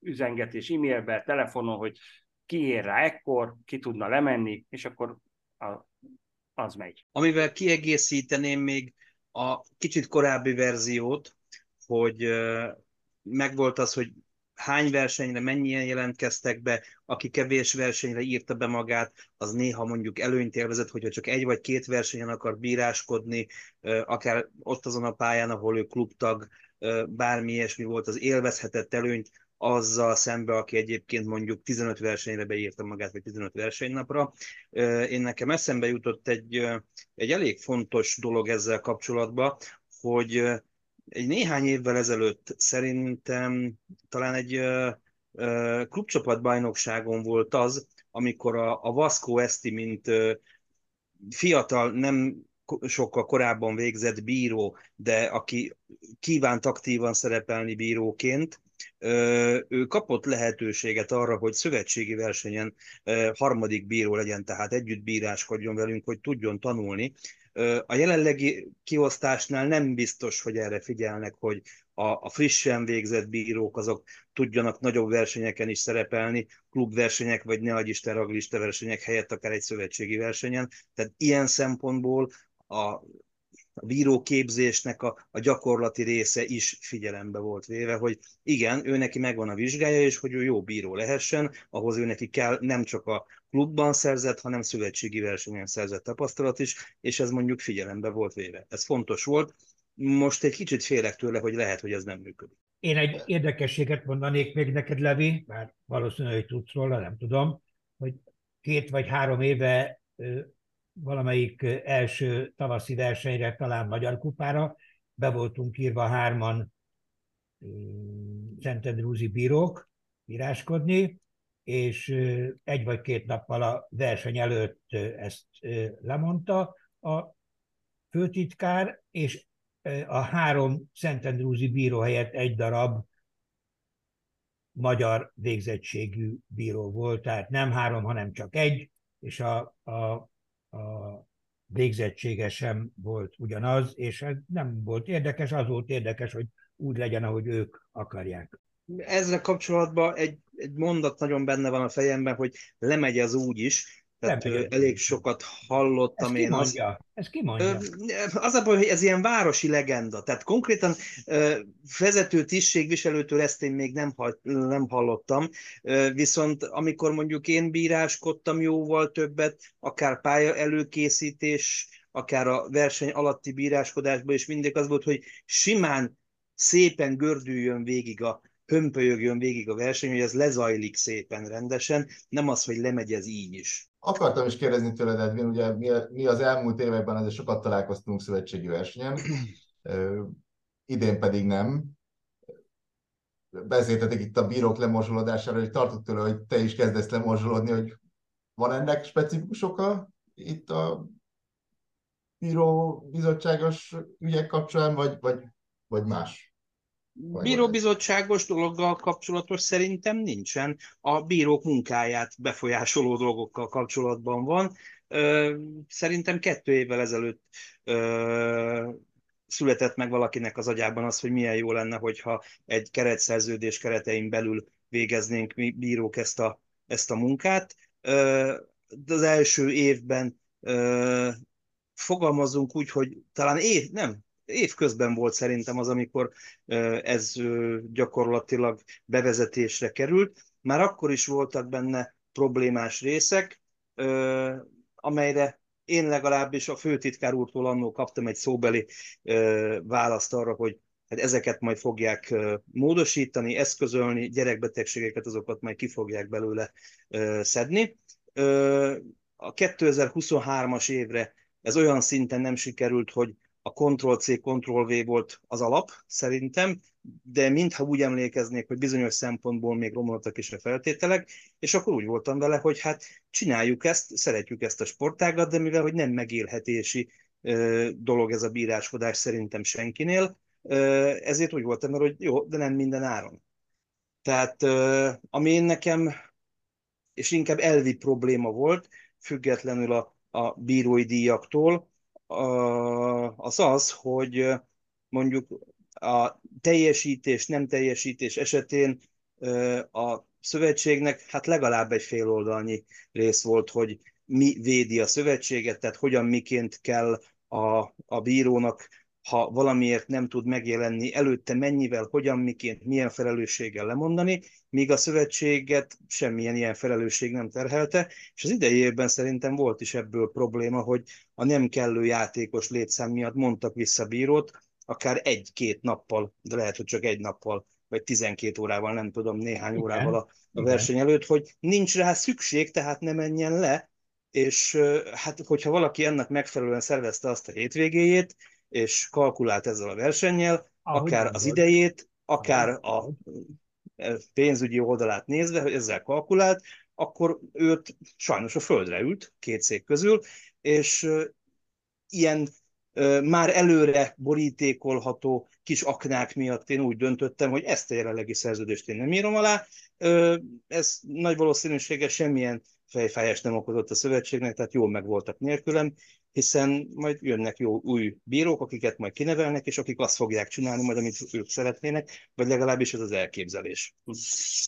üzengetés e-mailbe, telefonon, hogy ki rá ekkor, ki tudna lemenni, és akkor a, az megy. Amivel kiegészíteném még a kicsit korábbi verziót, hogy megvolt az, hogy hány versenyre mennyien jelentkeztek be, aki kevés versenyre írta be magát, az néha mondjuk előnyt élvezett, hogyha csak egy vagy két versenyen akar bíráskodni, akár ott azon a pályán, ahol ő klubtag, bármi ilyesmi volt, az élvezhetett előnyt azzal szembe, aki egyébként mondjuk 15 versenyre beírta magát, vagy 15 versenynapra. Én nekem eszembe jutott egy, egy elég fontos dolog ezzel kapcsolatban, hogy egy néhány évvel ezelőtt szerintem talán egy klubcsapatbajnokságon volt az, amikor a, a Vasco Esti, mint fiatal, nem sokkal korábban végzett bíró, de aki kívánt aktívan szerepelni bíróként, ő kapott lehetőséget arra, hogy szövetségi versenyen harmadik bíró legyen, tehát együtt bíráskodjon velünk, hogy tudjon tanulni. A jelenlegi kiosztásnál nem biztos, hogy erre figyelnek, hogy a, frissen végzett bírók azok tudjanak nagyobb versenyeken is szerepelni, klubversenyek, vagy ne adj Isten raglista versenyek helyett akár egy szövetségi versenyen. Tehát ilyen szempontból a a bíróképzésnek a, a gyakorlati része is figyelembe volt véve, hogy igen, ő neki megvan a vizsgája, és hogy ő jó bíró lehessen, ahhoz ő neki kell nem csak a klubban szerzett, hanem szövetségi versenyen szerzett tapasztalat is, és ez mondjuk figyelembe volt véve. Ez fontos volt. Most egy kicsit félek tőle, hogy lehet, hogy ez nem működik. Én egy érdekességet mondanék még neked, Levi, már valószínűleg tudsz róla, nem tudom, hogy két vagy három éve valamelyik első tavaszi versenyre, talán Magyar Kupára, be voltunk írva hárman Szentendrúzi bírók íráskodni, és egy vagy két nappal a verseny előtt ezt lemondta a főtitkár, és a három Szentendrúzi bíró helyett egy darab magyar végzettségű bíró volt, tehát nem három, hanem csak egy, és a, a a végzettsége sem volt ugyanaz, és ez nem volt érdekes, az volt érdekes, hogy úgy legyen, ahogy ők akarják. Ezzel kapcsolatban egy, egy mondat nagyon benne van a fejemben, hogy lemegy az úgy is, tehát Lemegy. elég sokat hallottam ez én mondja? azt. Ez ki mondja? Az a baj, hogy ez ilyen városi legenda. Tehát konkrétan vezető tisztségviselőtől ezt én még nem, nem hallottam, viszont amikor mondjuk én bíráskodtam jóval többet, akár pálya előkészítés, akár a verseny alatti bíráskodásban, és mindig az volt, hogy simán szépen gördüljön végig a hömpölyögjön végig a verseny, hogy ez lezajlik szépen rendesen, nem az, hogy lemegy ez így is. Akartam is kérdezni tőled, Edwin, ugye mi, mi az elmúlt években azért sokat találkoztunk szövetségi versenyen, idén pedig nem. Beszéltetek itt a bírók lemorzsolódására, hogy tartott tőle, hogy te is kezdesz lemorzsolódni, hogy van ennek specifikus oka itt a bíró bizottságos ügyek kapcsán, vagy, vagy vagy más? Bíróbizottságos dologgal kapcsolatos szerintem nincsen. A bírók munkáját befolyásoló dolgokkal kapcsolatban van. Szerintem kettő évvel ezelőtt született meg valakinek az agyában az, hogy milyen jó lenne, hogyha egy keretszerződés keretein belül végeznénk mi bírók ezt a, ezt a munkát. Az első évben fogalmazunk úgy, hogy talán év, nem, év közben volt szerintem az, amikor ez gyakorlatilag bevezetésre került. Már akkor is voltak benne problémás részek, amelyre én legalábbis a főtitkár úrtól annól kaptam egy szóbeli választ arra, hogy hát ezeket majd fogják módosítani, eszközölni, gyerekbetegségeket azokat majd ki fogják belőle szedni. A 2023-as évre ez olyan szinten nem sikerült, hogy a Ctrl-C, Ctrl-V volt az alap, szerintem, de mintha úgy emlékeznék, hogy bizonyos szempontból még romoltak is a feltételek, és akkor úgy voltam vele, hogy hát csináljuk ezt, szeretjük ezt a sportágat, de mivel hogy nem megélhetési dolog ez a bíráskodás szerintem senkinél, ezért úgy voltam vele, hogy jó, de nem minden áron. Tehát ami én nekem, és inkább elvi probléma volt, függetlenül a, a bírói díjaktól, az az, hogy mondjuk a teljesítés, nem teljesítés esetén a szövetségnek hát legalább egy fél oldalnyi rész volt, hogy mi védi a szövetséget, tehát hogyan miként kell a, a bírónak, ha valamiért nem tud megjelenni, előtte mennyivel, hogyan, miként, milyen felelősséggel lemondani, míg a szövetséget semmilyen ilyen felelősség nem terhelte, és az idei évben szerintem volt is ebből probléma, hogy a nem kellő játékos létszám miatt mondtak vissza bírót, akár egy-két nappal, de lehet, hogy csak egy nappal, vagy 12 órával, nem tudom, néhány Igen. órával a, a verseny előtt, hogy nincs rá szükség, tehát ne menjen le, és hát hogyha valaki ennek megfelelően szervezte azt a hétvégéjét, és kalkulált ezzel a versennyel, Ahogy akár az idejét, akár a pénzügyi oldalát nézve, hogy ezzel kalkulált, akkor őt sajnos a földre ült két szék közül, és ilyen már előre borítékolható kis aknák miatt én úgy döntöttem, hogy ezt a jelenlegi szerződést én nem írom alá. Ez nagy valószínűséggel semmilyen fejfájást nem okozott a szövetségnek, tehát jól megvoltak nélkülem, hiszen majd jönnek jó új bírók, akiket majd kinevelnek, és akik azt fogják csinálni majd, amit ők szeretnének, vagy legalábbis ez az elképzelés.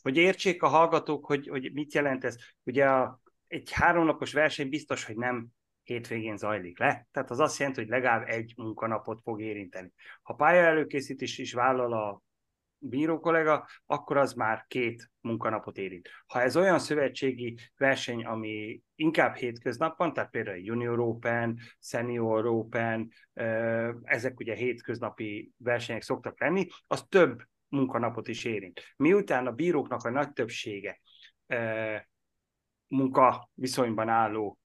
Hogy értsék a hallgatók, hogy, hogy mit jelent ez. Ugye a, egy háromnapos verseny biztos, hogy nem hétvégén zajlik le, tehát az azt jelenti, hogy legalább egy munkanapot fog érinteni. Ha pályaelőkészítés is vállal a bíró kollega, akkor az már két munkanapot érint. Ha ez olyan szövetségi verseny, ami inkább hétköznap van, tehát például Junior Open, Senior Open, ezek ugye hétköznapi versenyek szoktak lenni, az több munkanapot is érint. Miután a bíróknak a nagy többsége munka viszonyban álló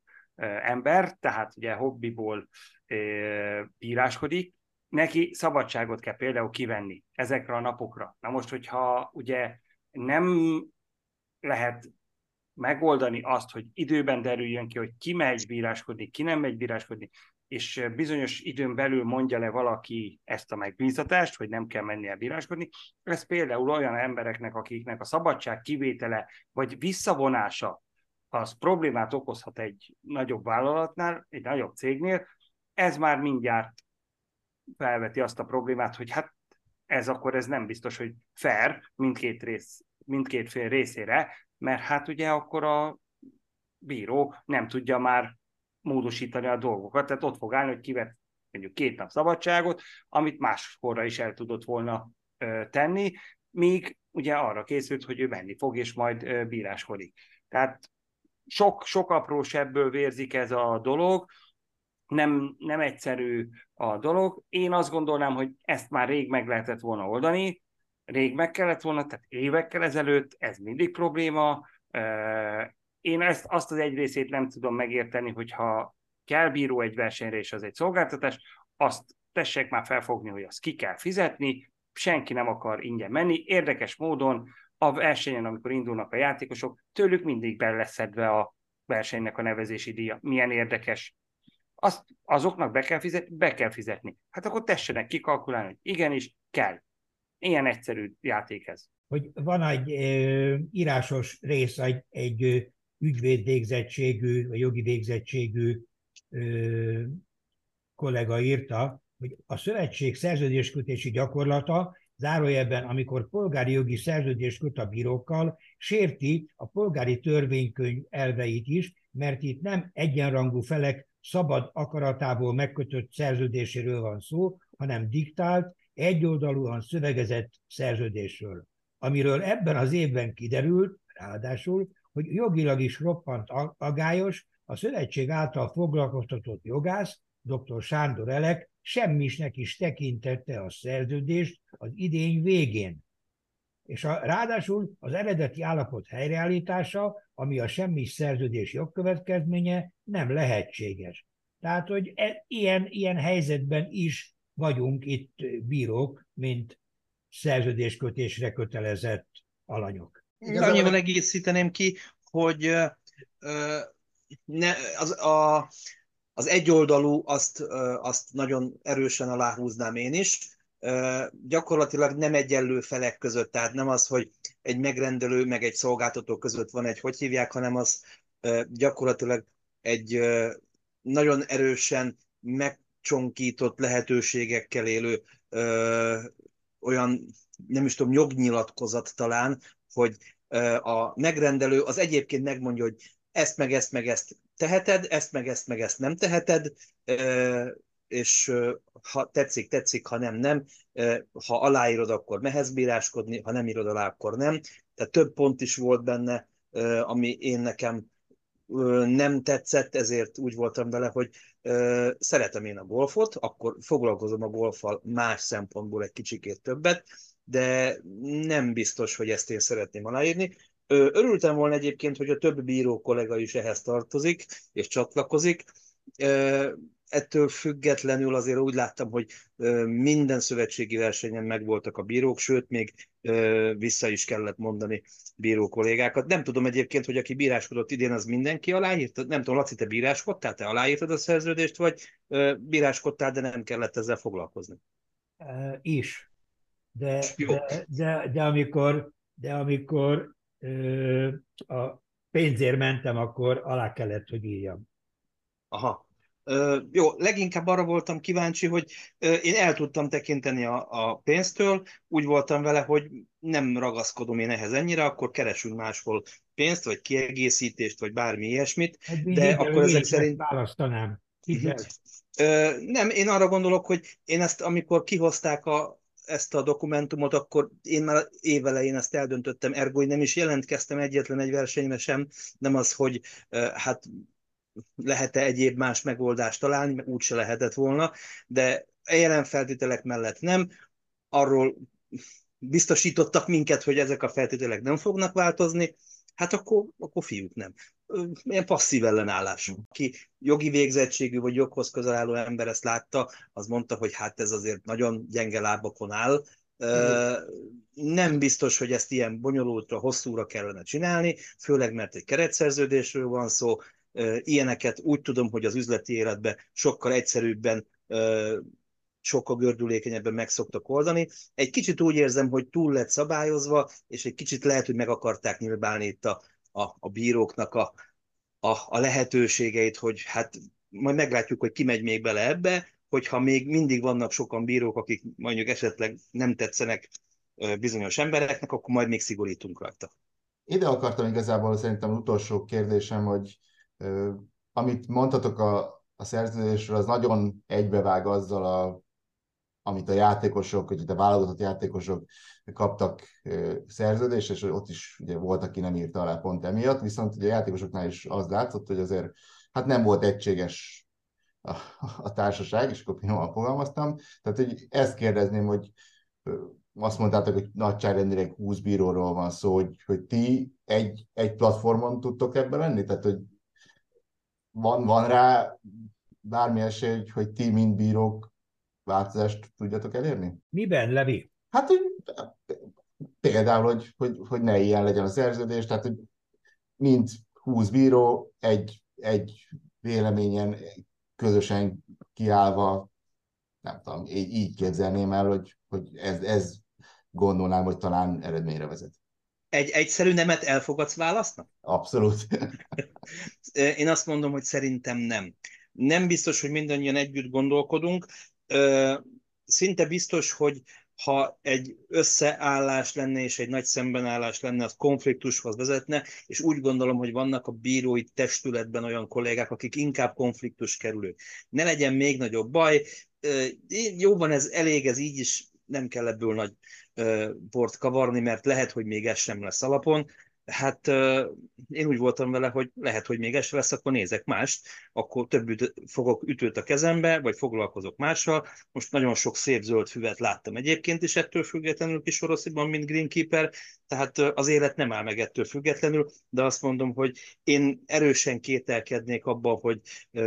ember, tehát ugye hobbiból bíráskodik, neki szabadságot kell például kivenni ezekre a napokra. Na most, hogyha ugye nem lehet megoldani azt, hogy időben derüljön ki, hogy ki megy bíráskodni, ki nem megy bíráskodni, és bizonyos időn belül mondja le valaki ezt a megbízatást, hogy nem kell mennie bíráskodni, ez például olyan embereknek, akiknek a szabadság kivétele vagy visszavonása az problémát okozhat egy nagyobb vállalatnál, egy nagyobb cégnél, ez már mindjárt felveti azt a problémát, hogy hát ez akkor ez nem biztos, hogy fair mindkét, rész, mindkét fél részére, mert hát ugye akkor a bíró nem tudja már módosítani a dolgokat, tehát ott fog állni, hogy kivet mondjuk két nap szabadságot, amit máskorra is el tudott volna ö, tenni, míg ugye arra készült, hogy ő menni fog, és majd ö, bíráskodik. Tehát sok, sok apró sebből vérzik ez a dolog, nem, nem egyszerű a dolog. Én azt gondolnám, hogy ezt már rég meg lehetett volna oldani, rég meg kellett volna, tehát évekkel ezelőtt, ez mindig probléma. Én ezt, azt az egy részét nem tudom megérteni, hogyha kell bíró egy versenyre, és az egy szolgáltatás, azt tessék már felfogni, hogy azt ki kell fizetni, senki nem akar ingyen menni. Érdekes módon a versenyen, amikor indulnak a játékosok, tőlük mindig be lesz szedve a versenynek a nevezési díja. Milyen érdekes azt azoknak be kell fizetni, be kell fizetni. Hát akkor tessenek kikalkulálni, hogy igenis kell. Ilyen egyszerű játék ez. Hogy van egy ö, írásos rész, egy, egy ügyvéd végzettségű, vagy jogi végzettségű ö, kollega írta, hogy a szövetség szerződéskötési gyakorlata zárójelben, amikor polgári jogi szerződést köt a bírókkal, sérti a polgári törvénykönyv elveit is, mert itt nem egyenrangú felek szabad akaratából megkötött szerződéséről van szó, hanem diktált, egyoldalúan szövegezett szerződésről, amiről ebben az évben kiderült, ráadásul, hogy jogilag is roppant agályos, a szövetség által foglalkoztatott jogász, dr. Sándor Elek semmisnek is tekintette a szerződést az idény végén. És a, ráadásul az eredeti állapot helyreállítása, ami a semmis szerződés jogkövetkezménye, nem lehetséges. Tehát, hogy e, ilyen, ilyen helyzetben is vagyunk itt bírók, mint szerződéskötésre kötelezett alanyok. Annyival egészíteném ki, hogy ö, ne, az, a, az egyoldalú, azt, azt nagyon erősen aláhúznám én is. Gyakorlatilag nem egyenlő felek között, tehát nem az, hogy egy megrendelő meg egy szolgáltató között van egy, hogy hívják, hanem az gyakorlatilag egy nagyon erősen megcsonkított lehetőségekkel élő olyan, nem is tudom, jognyilatkozat talán, hogy a megrendelő az egyébként megmondja, hogy ezt meg ezt meg ezt teheted, ezt meg ezt meg ezt nem teheted, és ha tetszik, tetszik, ha nem, nem. Ha aláírod, akkor mehez bíráskodni, ha nem írod alá, akkor nem. Tehát több pont is volt benne, ami én nekem nem tetszett, ezért úgy voltam vele, hogy szeretem én a golfot, akkor foglalkozom a golfal más szempontból egy kicsikét többet, de nem biztos, hogy ezt én szeretném aláírni. Örültem volna egyébként, hogy a több bíró kollega is ehhez tartozik, és csatlakozik. Ettől függetlenül azért úgy láttam, hogy minden szövetségi versenyen megvoltak a bírók, sőt, még vissza is kellett mondani bíró kollégákat. Nem tudom egyébként, hogy aki bíráskodott idén, az mindenki aláírt. Nem tudom, Laci, te bíráskodtál, te aláírtad a szerződést, vagy bíráskodtál, de nem kellett ezzel foglalkozni? Uh, is. De, de, de, de, amikor, de amikor a pénzért mentem, akkor alá kellett, hogy írjam. Aha. Jó, leginkább arra voltam kíváncsi, hogy én el tudtam tekinteni a, a pénztől, úgy voltam vele, hogy nem ragaszkodom én ehhez ennyire, akkor keresünk máshol pénzt, vagy kiegészítést, vagy bármi ilyesmit, hát, de akkor ezek szerint... Választanám. Nem, én arra gondolok, hogy én ezt, amikor kihozták a, ezt a dokumentumot, akkor én már évelején ezt eldöntöttem, ergo nem is jelentkeztem egyetlen egy versenyre sem, nem az, hogy hát lehet-e egyéb más megoldást találni, mert úgyse lehetett volna, de jelen feltételek mellett nem. Arról biztosítottak minket, hogy ezek a feltételek nem fognak változni, hát akkor, akkor fiúk nem. Ilyen passzív ellenállás. Aki jogi végzettségű vagy joghoz közel álló ember ezt látta, az mondta, hogy hát ez azért nagyon gyenge lábakon áll. Nem biztos, hogy ezt ilyen bonyolultra, hosszúra kellene csinálni, főleg mert egy keretszerződésről van szó. Ilyeneket úgy tudom, hogy az üzleti életben sokkal egyszerűbben sokkal gördülékenyebben meg szoktak oldani. Egy kicsit úgy érzem, hogy túl lett szabályozva, és egy kicsit lehet, hogy meg akarták nyilvánni itt a, a, a bíróknak a, a, a lehetőségeit, hogy hát majd meglátjuk, hogy ki megy még bele ebbe, hogyha még mindig vannak sokan bírók, akik mondjuk esetleg nem tetszenek bizonyos embereknek, akkor majd még szigorítunk rajta. Ide akartam igazából szerintem utolsó kérdésem, hogy amit mondhatok a, a szerződésről, az nagyon egybevág azzal a amit a játékosok, hogy a válogatott játékosok kaptak szerződést, és ott is ugye volt, aki nem írta alá pont emiatt, viszont ugye a játékosoknál is az látszott, hogy azért hát nem volt egységes a, a társaság, és akkor finoman fogalmaztam. Tehát hogy ezt kérdezném, hogy azt mondtátok, hogy nagyságrendileg 20 bíróról van szó, hogy, hogy ti egy, egy platformon tudtok ebben lenni? Tehát, hogy van, van rá bármi esély, hogy, ti, mint bírók, változást tudjatok elérni? Miben, Levi? Hát, hogy például, hogy, hogy, hogy ne ilyen legyen a szerződés, tehát, hogy mint 20 bíró egy, egy véleményen közösen kiállva, nem tudom, így, így képzelném el, hogy, hogy ez, ez gondolnám, hogy talán eredményre vezet. Egy egyszerű nemet elfogadsz választnak? Abszolút. Én azt mondom, hogy szerintem nem. Nem biztos, hogy mindannyian együtt gondolkodunk. Szinte biztos, hogy ha egy összeállás lenne és egy nagy szembenállás lenne, az konfliktushoz vezetne, és úgy gondolom, hogy vannak a bírói testületben olyan kollégák, akik inkább konfliktus kerülők. Ne legyen még nagyobb baj, jó van, ez elég, ez így is nem kell ebből nagy bort kavarni, mert lehet, hogy még ez sem lesz alapon, hát én úgy voltam vele, hogy lehet, hogy még ez lesz, akkor nézek mást, akkor több üt- fogok ütőt a kezembe, vagy foglalkozok mással. Most nagyon sok szép zöld füvet láttam egyébként is ettől függetlenül kis orosziban, mint Greenkeeper, tehát az élet nem áll meg ettől függetlenül, de azt mondom, hogy én erősen kételkednék abban, hogy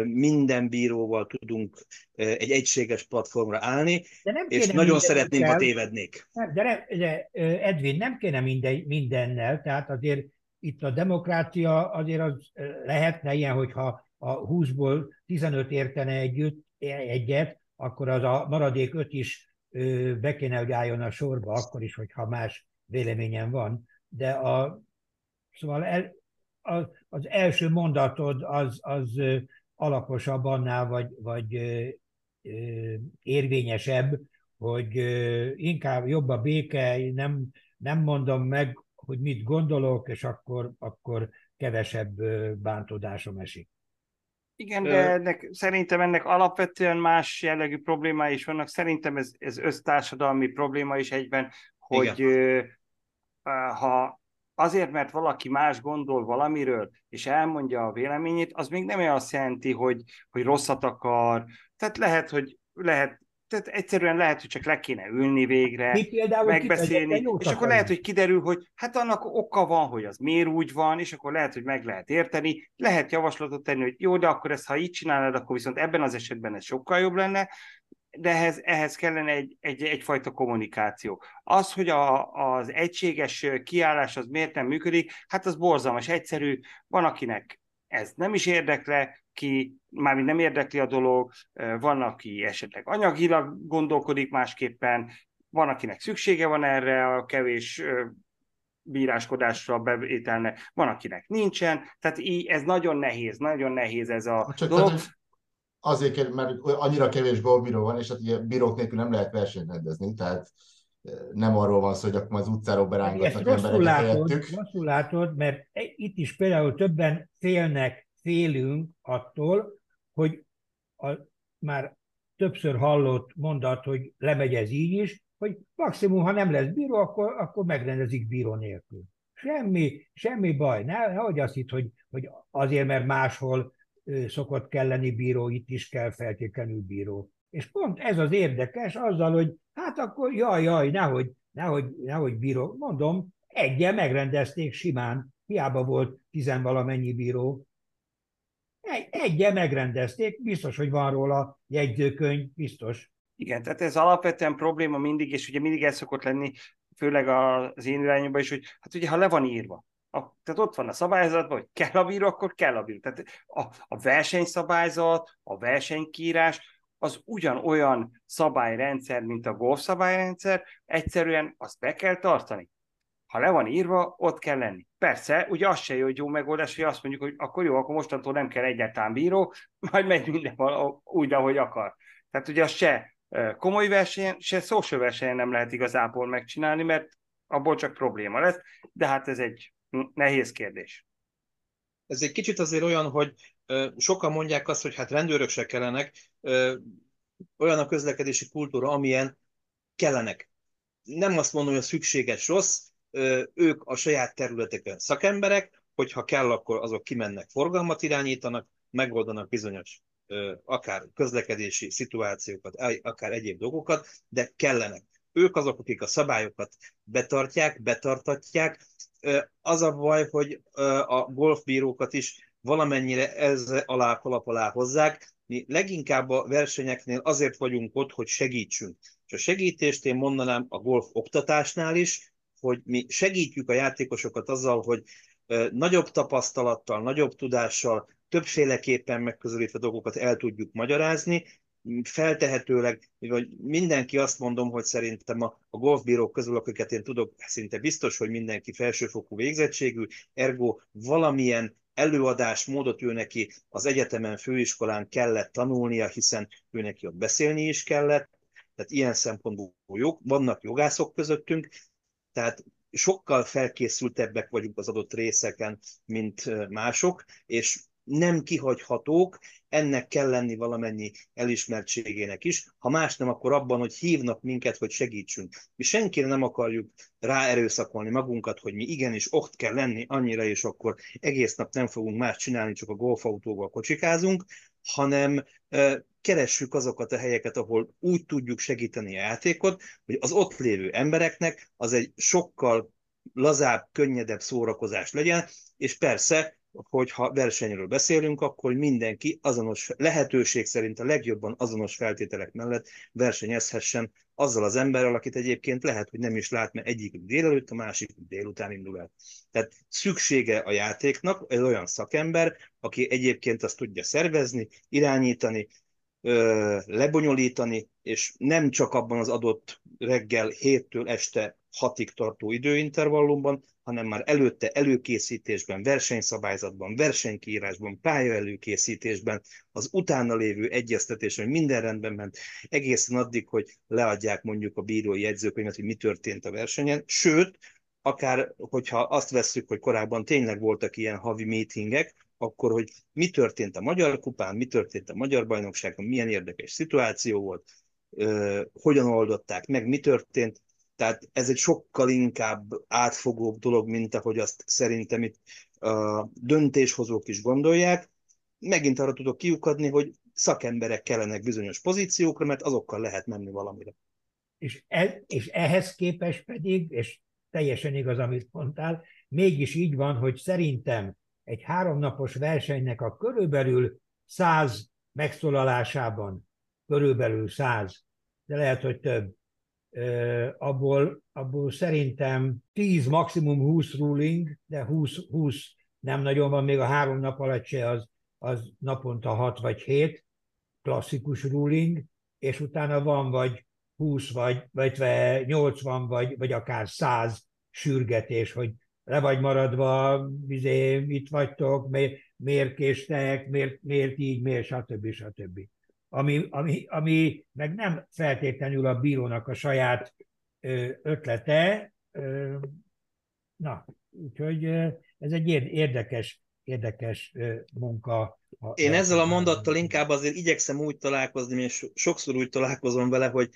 minden bíróval tudunk egy egységes platformra állni, de nem és nagyon szeretném, ha tévednék. De, ne, de Edwin, nem kéne minden, mindennel, tehát azért itt a demokrácia azért az lehetne ilyen, hogyha a 20-ból 15 értene együtt, egyet, akkor az a maradék öt is be kéne, hogy álljon a sorba, akkor is, hogyha más véleményem van. De a, szóval el, az, az első mondatod az, az alaposabb annál, vagy, vagy érvényesebb, hogy inkább jobb a béke, nem, nem mondom meg, hogy mit gondolok, és akkor, akkor kevesebb bántódásom esik. Igen, de ennek, szerintem ennek alapvetően más jellegű problémái is vannak. Szerintem ez, ez össztársadalmi probléma is egyben, hogy Igen. ha azért, mert valaki más gondol valamiről, és elmondja a véleményét, az még nem azt jelenti, hogy, hogy rosszat akar. Tehát lehet, hogy lehet tehát egyszerűen lehet, hogy csak le kéne ülni végre, Mi például megbeszélni, és akkor lehet, hogy kiderül, hogy hát annak oka van, hogy az miért úgy van, és akkor lehet, hogy meg lehet érteni, lehet javaslatot tenni, hogy jó, de akkor ezt ha így csinálod, akkor viszont ebben az esetben ez sokkal jobb lenne, de ehhez, ehhez kellene egy, egy, egyfajta kommunikáció. Az, hogy a, az egységes kiállás az miért nem működik, hát az borzalmas, egyszerű, van akinek ez nem is érdekle, ki mármint nem érdekli a dolog, van, aki esetleg anyagilag gondolkodik másképpen, van, akinek szüksége van erre a kevés bíráskodásra, bevételnek, van, akinek nincsen, tehát így ez nagyon nehéz, nagyon nehéz ez a Csak dolog. Azért, mert annyira kevés golbíró van, és hát ugye bírók nélkül nem lehet versenyt rendezni, tehát nem arról van szó, hogy akkor az utcáról berángatnak embereket látod, rosszul látod, mert itt is például többen félnek, félünk attól, hogy a, már többször hallott mondat, hogy lemegy ez így is, hogy maximum, ha nem lesz bíró, akkor, akkor megrendezik bíró nélkül. Semmi, semmi baj. Ne, nehogy azt itt, hogy, hogy azért, mert máshol szokott kelleni bíró, itt is kell feltétlenül bíró. És pont ez az érdekes, azzal, hogy hát akkor jaj, jaj, nehogy, nehogy, nehogy bíró. Mondom, egyen megrendezték simán, hiába volt tizenvalamennyi bíró, egy, egyen megrendezték, biztos, hogy van róla jegyzőkönyv, biztos. Igen, tehát ez alapvetően probléma mindig, és ugye mindig el szokott lenni, főleg az én irányomban is, hogy hát ugye ha le van írva, a, tehát ott van a szabályzatban, hogy kell a bíró, akkor kell a bíró. Tehát a, a versenyszabályzat, a versenykírás, az ugyanolyan szabályrendszer, mint a golf szabályrendszer, egyszerűen azt be kell tartani. Ha le van írva, ott kell lenni. Persze, ugye az se jó, hogy jó megoldás, hogy azt mondjuk, hogy akkor jó, akkor mostantól nem kell egyáltalán bíró, majd megy minden úgy, ahogy akar. Tehát ugye az se komoly verseny, se social versenyen nem lehet igazából megcsinálni, mert abból csak probléma lesz, de hát ez egy nehéz kérdés. Ez egy kicsit azért olyan, hogy sokan mondják azt, hogy hát rendőrök se kellenek, olyan a közlekedési kultúra, amilyen kellenek. Nem azt mondom, hogy a szükséges rossz, ők a saját területeken szakemberek, hogyha kell, akkor azok kimennek, forgalmat irányítanak, megoldanak bizonyos akár közlekedési szituációkat, akár egyéb dolgokat, de kellenek. Ők azok, akik a szabályokat betartják, betartatják. Az a baj, hogy a golfbírókat is valamennyire ez alá kalap alá hozzák. Mi leginkább a versenyeknél azért vagyunk ott, hogy segítsünk. És a segítést én mondanám a golf oktatásnál is, hogy mi segítjük a játékosokat azzal, hogy nagyobb tapasztalattal, nagyobb tudással többféleképpen megközelítve dolgokat el tudjuk magyarázni, feltehetőleg, vagy mindenki azt mondom, hogy szerintem a, a golfbírók közül, akiket én tudok, szinte biztos, hogy mindenki felsőfokú végzettségű, ergo valamilyen előadás módot ő neki az egyetemen, főiskolán kellett tanulnia, hiszen ő neki ott beszélni is kellett, tehát ilyen szempontból jók, vannak jogászok közöttünk, tehát sokkal felkészültebbek vagyunk az adott részeken, mint mások, és nem kihagyhatók, ennek kell lenni valamennyi elismertségének is. Ha más nem, akkor abban, hogy hívnak minket, hogy segítsünk. Mi senkire nem akarjuk ráerőszakolni magunkat, hogy mi igenis ott kell lenni annyira, és akkor egész nap nem fogunk más csinálni, csak a golfautóval kocsikázunk, hanem keressük azokat a helyeket, ahol úgy tudjuk segíteni a játékot, hogy az ott lévő embereknek az egy sokkal lazább, könnyedebb szórakozás legyen, és persze hogyha versenyről beszélünk, akkor mindenki azonos lehetőség szerint a legjobban azonos feltételek mellett versenyezhessen azzal az emberrel, akit egyébként lehet, hogy nem is lát, mert egyik délelőtt, a másik délután indul el. Tehát szüksége a játéknak egy olyan szakember, aki egyébként azt tudja szervezni, irányítani, lebonyolítani, és nem csak abban az adott reggel héttől este hatig tartó időintervallumban, hanem már előtte előkészítésben, versenyszabályzatban, versenykiírásban, pályaelőkészítésben, az utána lévő egyeztetésen minden rendben ment, egészen addig, hogy leadják mondjuk a bírói jegyzőkönyvet, hogy mi történt a versenyen, sőt, akár hogyha azt vesszük, hogy korábban tényleg voltak ilyen havi meetingek, akkor, hogy mi történt a Magyar Kupán, mi történt a Magyar Bajnokságon, milyen érdekes szituáció volt, hogyan oldották meg, mi történt, tehát ez egy sokkal inkább átfogóbb dolog, mint ahogy azt szerintem itt a döntéshozók is gondolják. Megint arra tudok kiukadni, hogy szakemberek kellenek bizonyos pozíciókra, mert azokkal lehet menni valamire. És, e, és ehhez képest pedig, és teljesen igaz, amit mondtál, mégis így van, hogy szerintem egy háromnapos versenynek a körülbelül száz megszólalásában, körülbelül száz, de lehet, hogy több, abból, abból szerintem 10, maximum 20 ruling, de 20, 20 nem nagyon van, még a három nap alatt se az, az naponta 6 vagy 7 klasszikus ruling, és utána van vagy 20 vagy, vagy 80 vagy, vagy akár 100 sürgetés, hogy le vagy maradva, bizé, itt vagytok, miért, miért késtek, miért, miért így, miért, stb. stb ami, ami, ami meg nem feltétlenül a bírónak a saját ötlete. Na, úgyhogy ez egy érdekes, érdekes munka. Én ezzel a mondattal inkább azért igyekszem úgy találkozni, és sokszor úgy találkozom vele, hogy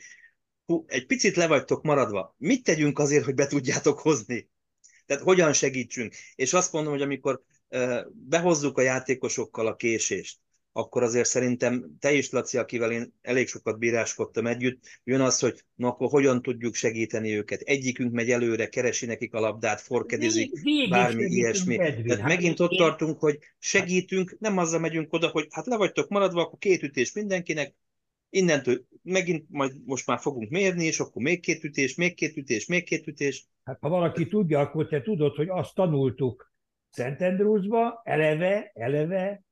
hú, egy picit le vagytok maradva. Mit tegyünk azért, hogy be tudjátok hozni? Tehát hogyan segítsünk? És azt mondom, hogy amikor behozzuk a játékosokkal a késést, akkor azért szerintem te is, Laci, akivel én elég sokat bíráskodtam együtt, jön az, hogy na akkor hogyan tudjuk segíteni őket. Egyikünk megy előre, keresi nekik a labdát, forkedizik, bármi ilyesmi. Tehát hát megint ott én... tartunk, hogy segítünk, nem azzal megyünk oda, hogy hát le vagytok maradva, akkor két ütés mindenkinek, innentől megint majd most már fogunk mérni, és akkor még két ütés, még két ütés, még két ütés. Hát ha valaki tudja, akkor te tudod, hogy azt tanultuk Szentendrúzba, eleve, eleve,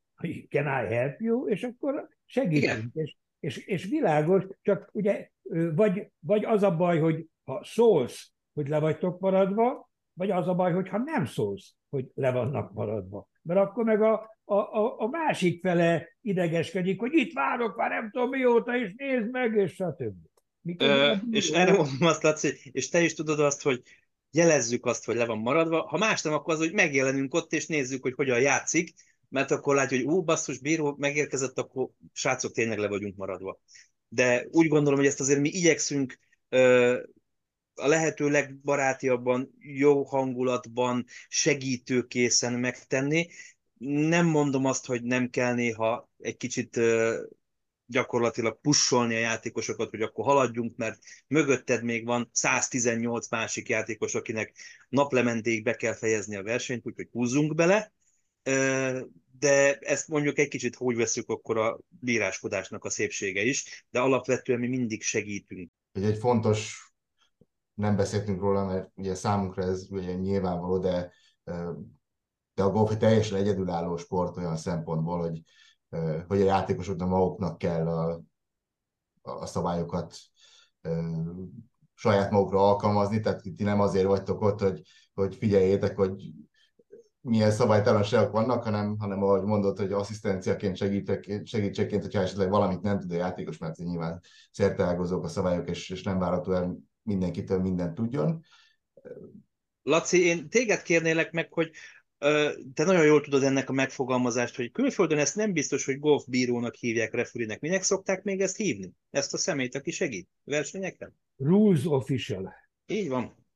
can I help you, és akkor segítünk. És, és, és világos, csak ugye vagy, vagy az a baj, hogy ha szólsz, hogy le vagytok maradva, vagy az a baj, hogy ha nem szólsz, hogy le vannak maradva. Mert akkor meg a, a, a, a másik fele idegeskedik, hogy itt várok már nem tudom mióta, és nézd meg, és stb. Ö, és erre mondom azt, Laci, és te is tudod azt, hogy jelezzük azt, hogy le van maradva. Ha más nem, akkor az, hogy megjelenünk ott, és nézzük, hogy hogyan játszik, mert akkor látja, hogy ú, basszus, bíró megérkezett, akkor srácok, tényleg le vagyunk maradva. De úgy gondolom, hogy ezt azért mi igyekszünk ö, a lehető legbarátiabban, jó hangulatban, segítőkészen megtenni. Nem mondom azt, hogy nem kell néha egy kicsit ö, gyakorlatilag pusolni a játékosokat, hogy akkor haladjunk, mert mögötted még van 118 másik játékos, akinek naplementéig be kell fejezni a versenyt, úgyhogy húzzunk bele, de ezt mondjuk egy kicsit úgy veszük, akkor a bíráskodásnak a szépsége is, de alapvetően mi mindig segítünk. Egy, egy fontos, nem beszéltünk róla, mert ugye számunkra ez ugye nyilvánvaló, de de a golf egy teljesen egyedülálló sport olyan szempontból, hogy, hogy a játékosoknak maguknak kell a, a szabályokat saját magukra alkalmazni, tehát ti nem azért vagytok ott, hogy, hogy figyeljétek, hogy milyen szabálytalanságok vannak, hanem, hanem ahogy mondod, hogy asszisztenciaként segítségként, hogyha esetleg valamit nem tud a játékos, mert nyilván szerteágozók a szabályok, és, és nem várható el mindenkitől mindent tudjon. Laci, én téged kérnélek meg, hogy te nagyon jól tudod ennek a megfogalmazást, hogy külföldön ezt nem biztos, hogy golfbírónak hívják referinek. Minek szokták még ezt hívni? Ezt a szemét, aki segít versenyeken? Rules official. Így van.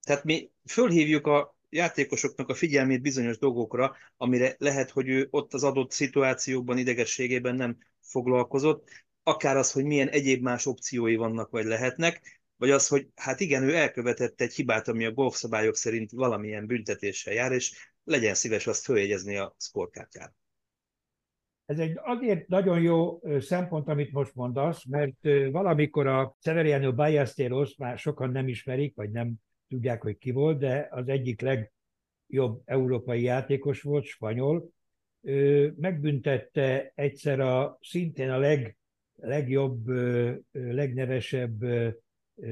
Tehát mi fölhívjuk a játékosoknak a figyelmét bizonyos dolgokra, amire lehet, hogy ő ott az adott szituációban, idegességében nem foglalkozott, akár az, hogy milyen egyéb más opciói vannak, vagy lehetnek, vagy az, hogy hát igen, ő elkövetett egy hibát, ami a golf szabályok szerint valamilyen büntetéssel jár, és legyen szíves azt följegyezni a szkorkártyára. Ez egy azért nagyon jó szempont, amit most mondasz, mert valamikor a Severiano Ballesteros már sokan nem ismerik, vagy nem tudják, hogy ki volt, de az egyik legjobb európai játékos volt, spanyol. Ő megbüntette egyszer a szintén a leg, legjobb, legnevesebb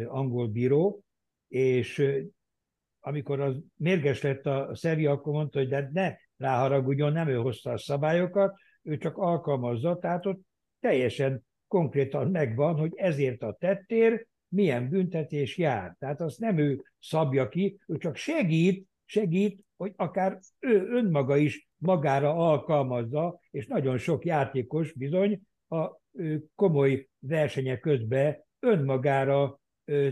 angol bíró, és amikor az mérges lett a Szevi, akkor mondta, hogy de ne ráharagudjon, nem ő hozta a szabályokat, ő csak alkalmazza, tehát ott teljesen konkrétan megvan, hogy ezért a tettér milyen büntetés jár. Tehát azt nem ő szabja ki, ő csak segít, segít, hogy akár ő önmaga is magára alkalmazza, és nagyon sok játékos bizony a komoly versenyek közben önmagára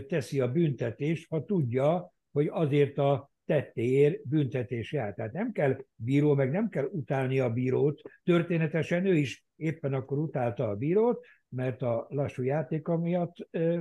teszi a büntetést, ha tudja, hogy azért a tettéért büntetés jár. Tehát nem kell bíró, meg nem kell utálni a bírót. Történetesen ő is éppen akkor utálta a bírót, mert a lassú játéka miatt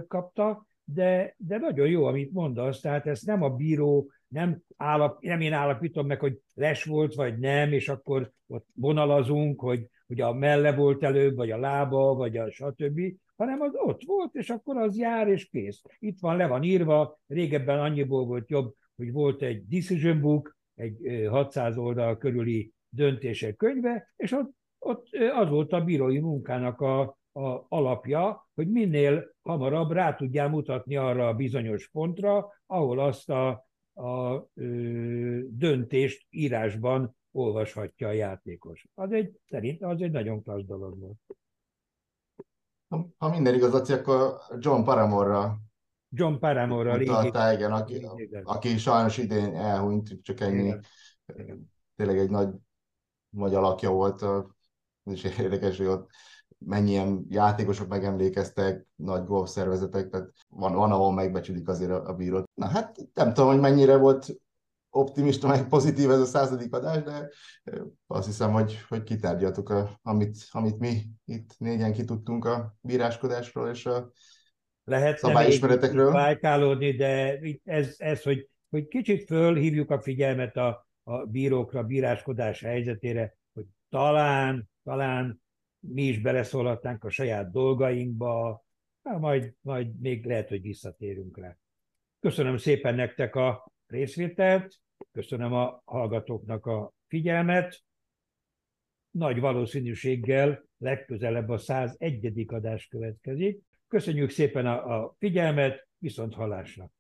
kapta, de, de nagyon jó, amit mondasz, tehát ezt nem a bíró, nem, állap, nem én állapítom meg, hogy les volt, vagy nem, és akkor ott vonalazunk, hogy, hogy a melle volt előbb, vagy a lába, vagy a stb., hanem az ott volt, és akkor az jár, és kész. Itt van, le van írva, régebben annyiból volt jobb, hogy volt egy decision book, egy 600 oldal körüli döntések könyve, és ott, ott az volt a bírói munkának a, a alapja, hogy minél hamarabb rá tudjál mutatni arra a bizonyos pontra, ahol azt a, a ö, döntést írásban olvashatja a játékos. Az egy, szerint az egy nagyon klassz dolog volt. Ha minden igaz, akkor John Paramore-ra John Paramore-ra régi. igen, aki, aki sajnos idén elhunyt, csak ennyi. Igen. Igen. Tényleg egy nagy, nagy alakja volt, és érdekes, hogy ott mennyien játékosok megemlékeztek, nagy golf szervezetek, tehát van, van ahol megbecsülik azért a, a bírót. Na hát nem tudom, hogy mennyire volt optimista, meg pozitív ez a századik adás, de azt hiszem, hogy, hogy kitárgyaltuk, a, amit, amit mi itt négyen kitudtunk a bíráskodásról és a Lehet szabályismeretekről. Válkálódni, de ez, ez hogy, hogy kicsit fölhívjuk a figyelmet a, a bírókra, a bíráskodás helyzetére, hogy talán, talán mi is beleszólhatnánk a saját dolgainkba, hát majd, majd még lehet, hogy visszatérünk rá. Köszönöm szépen nektek a részvételt, köszönöm a hallgatóknak a figyelmet. Nagy valószínűséggel legközelebb a 101. adás következik. Köszönjük szépen a, a figyelmet, viszont hallásra!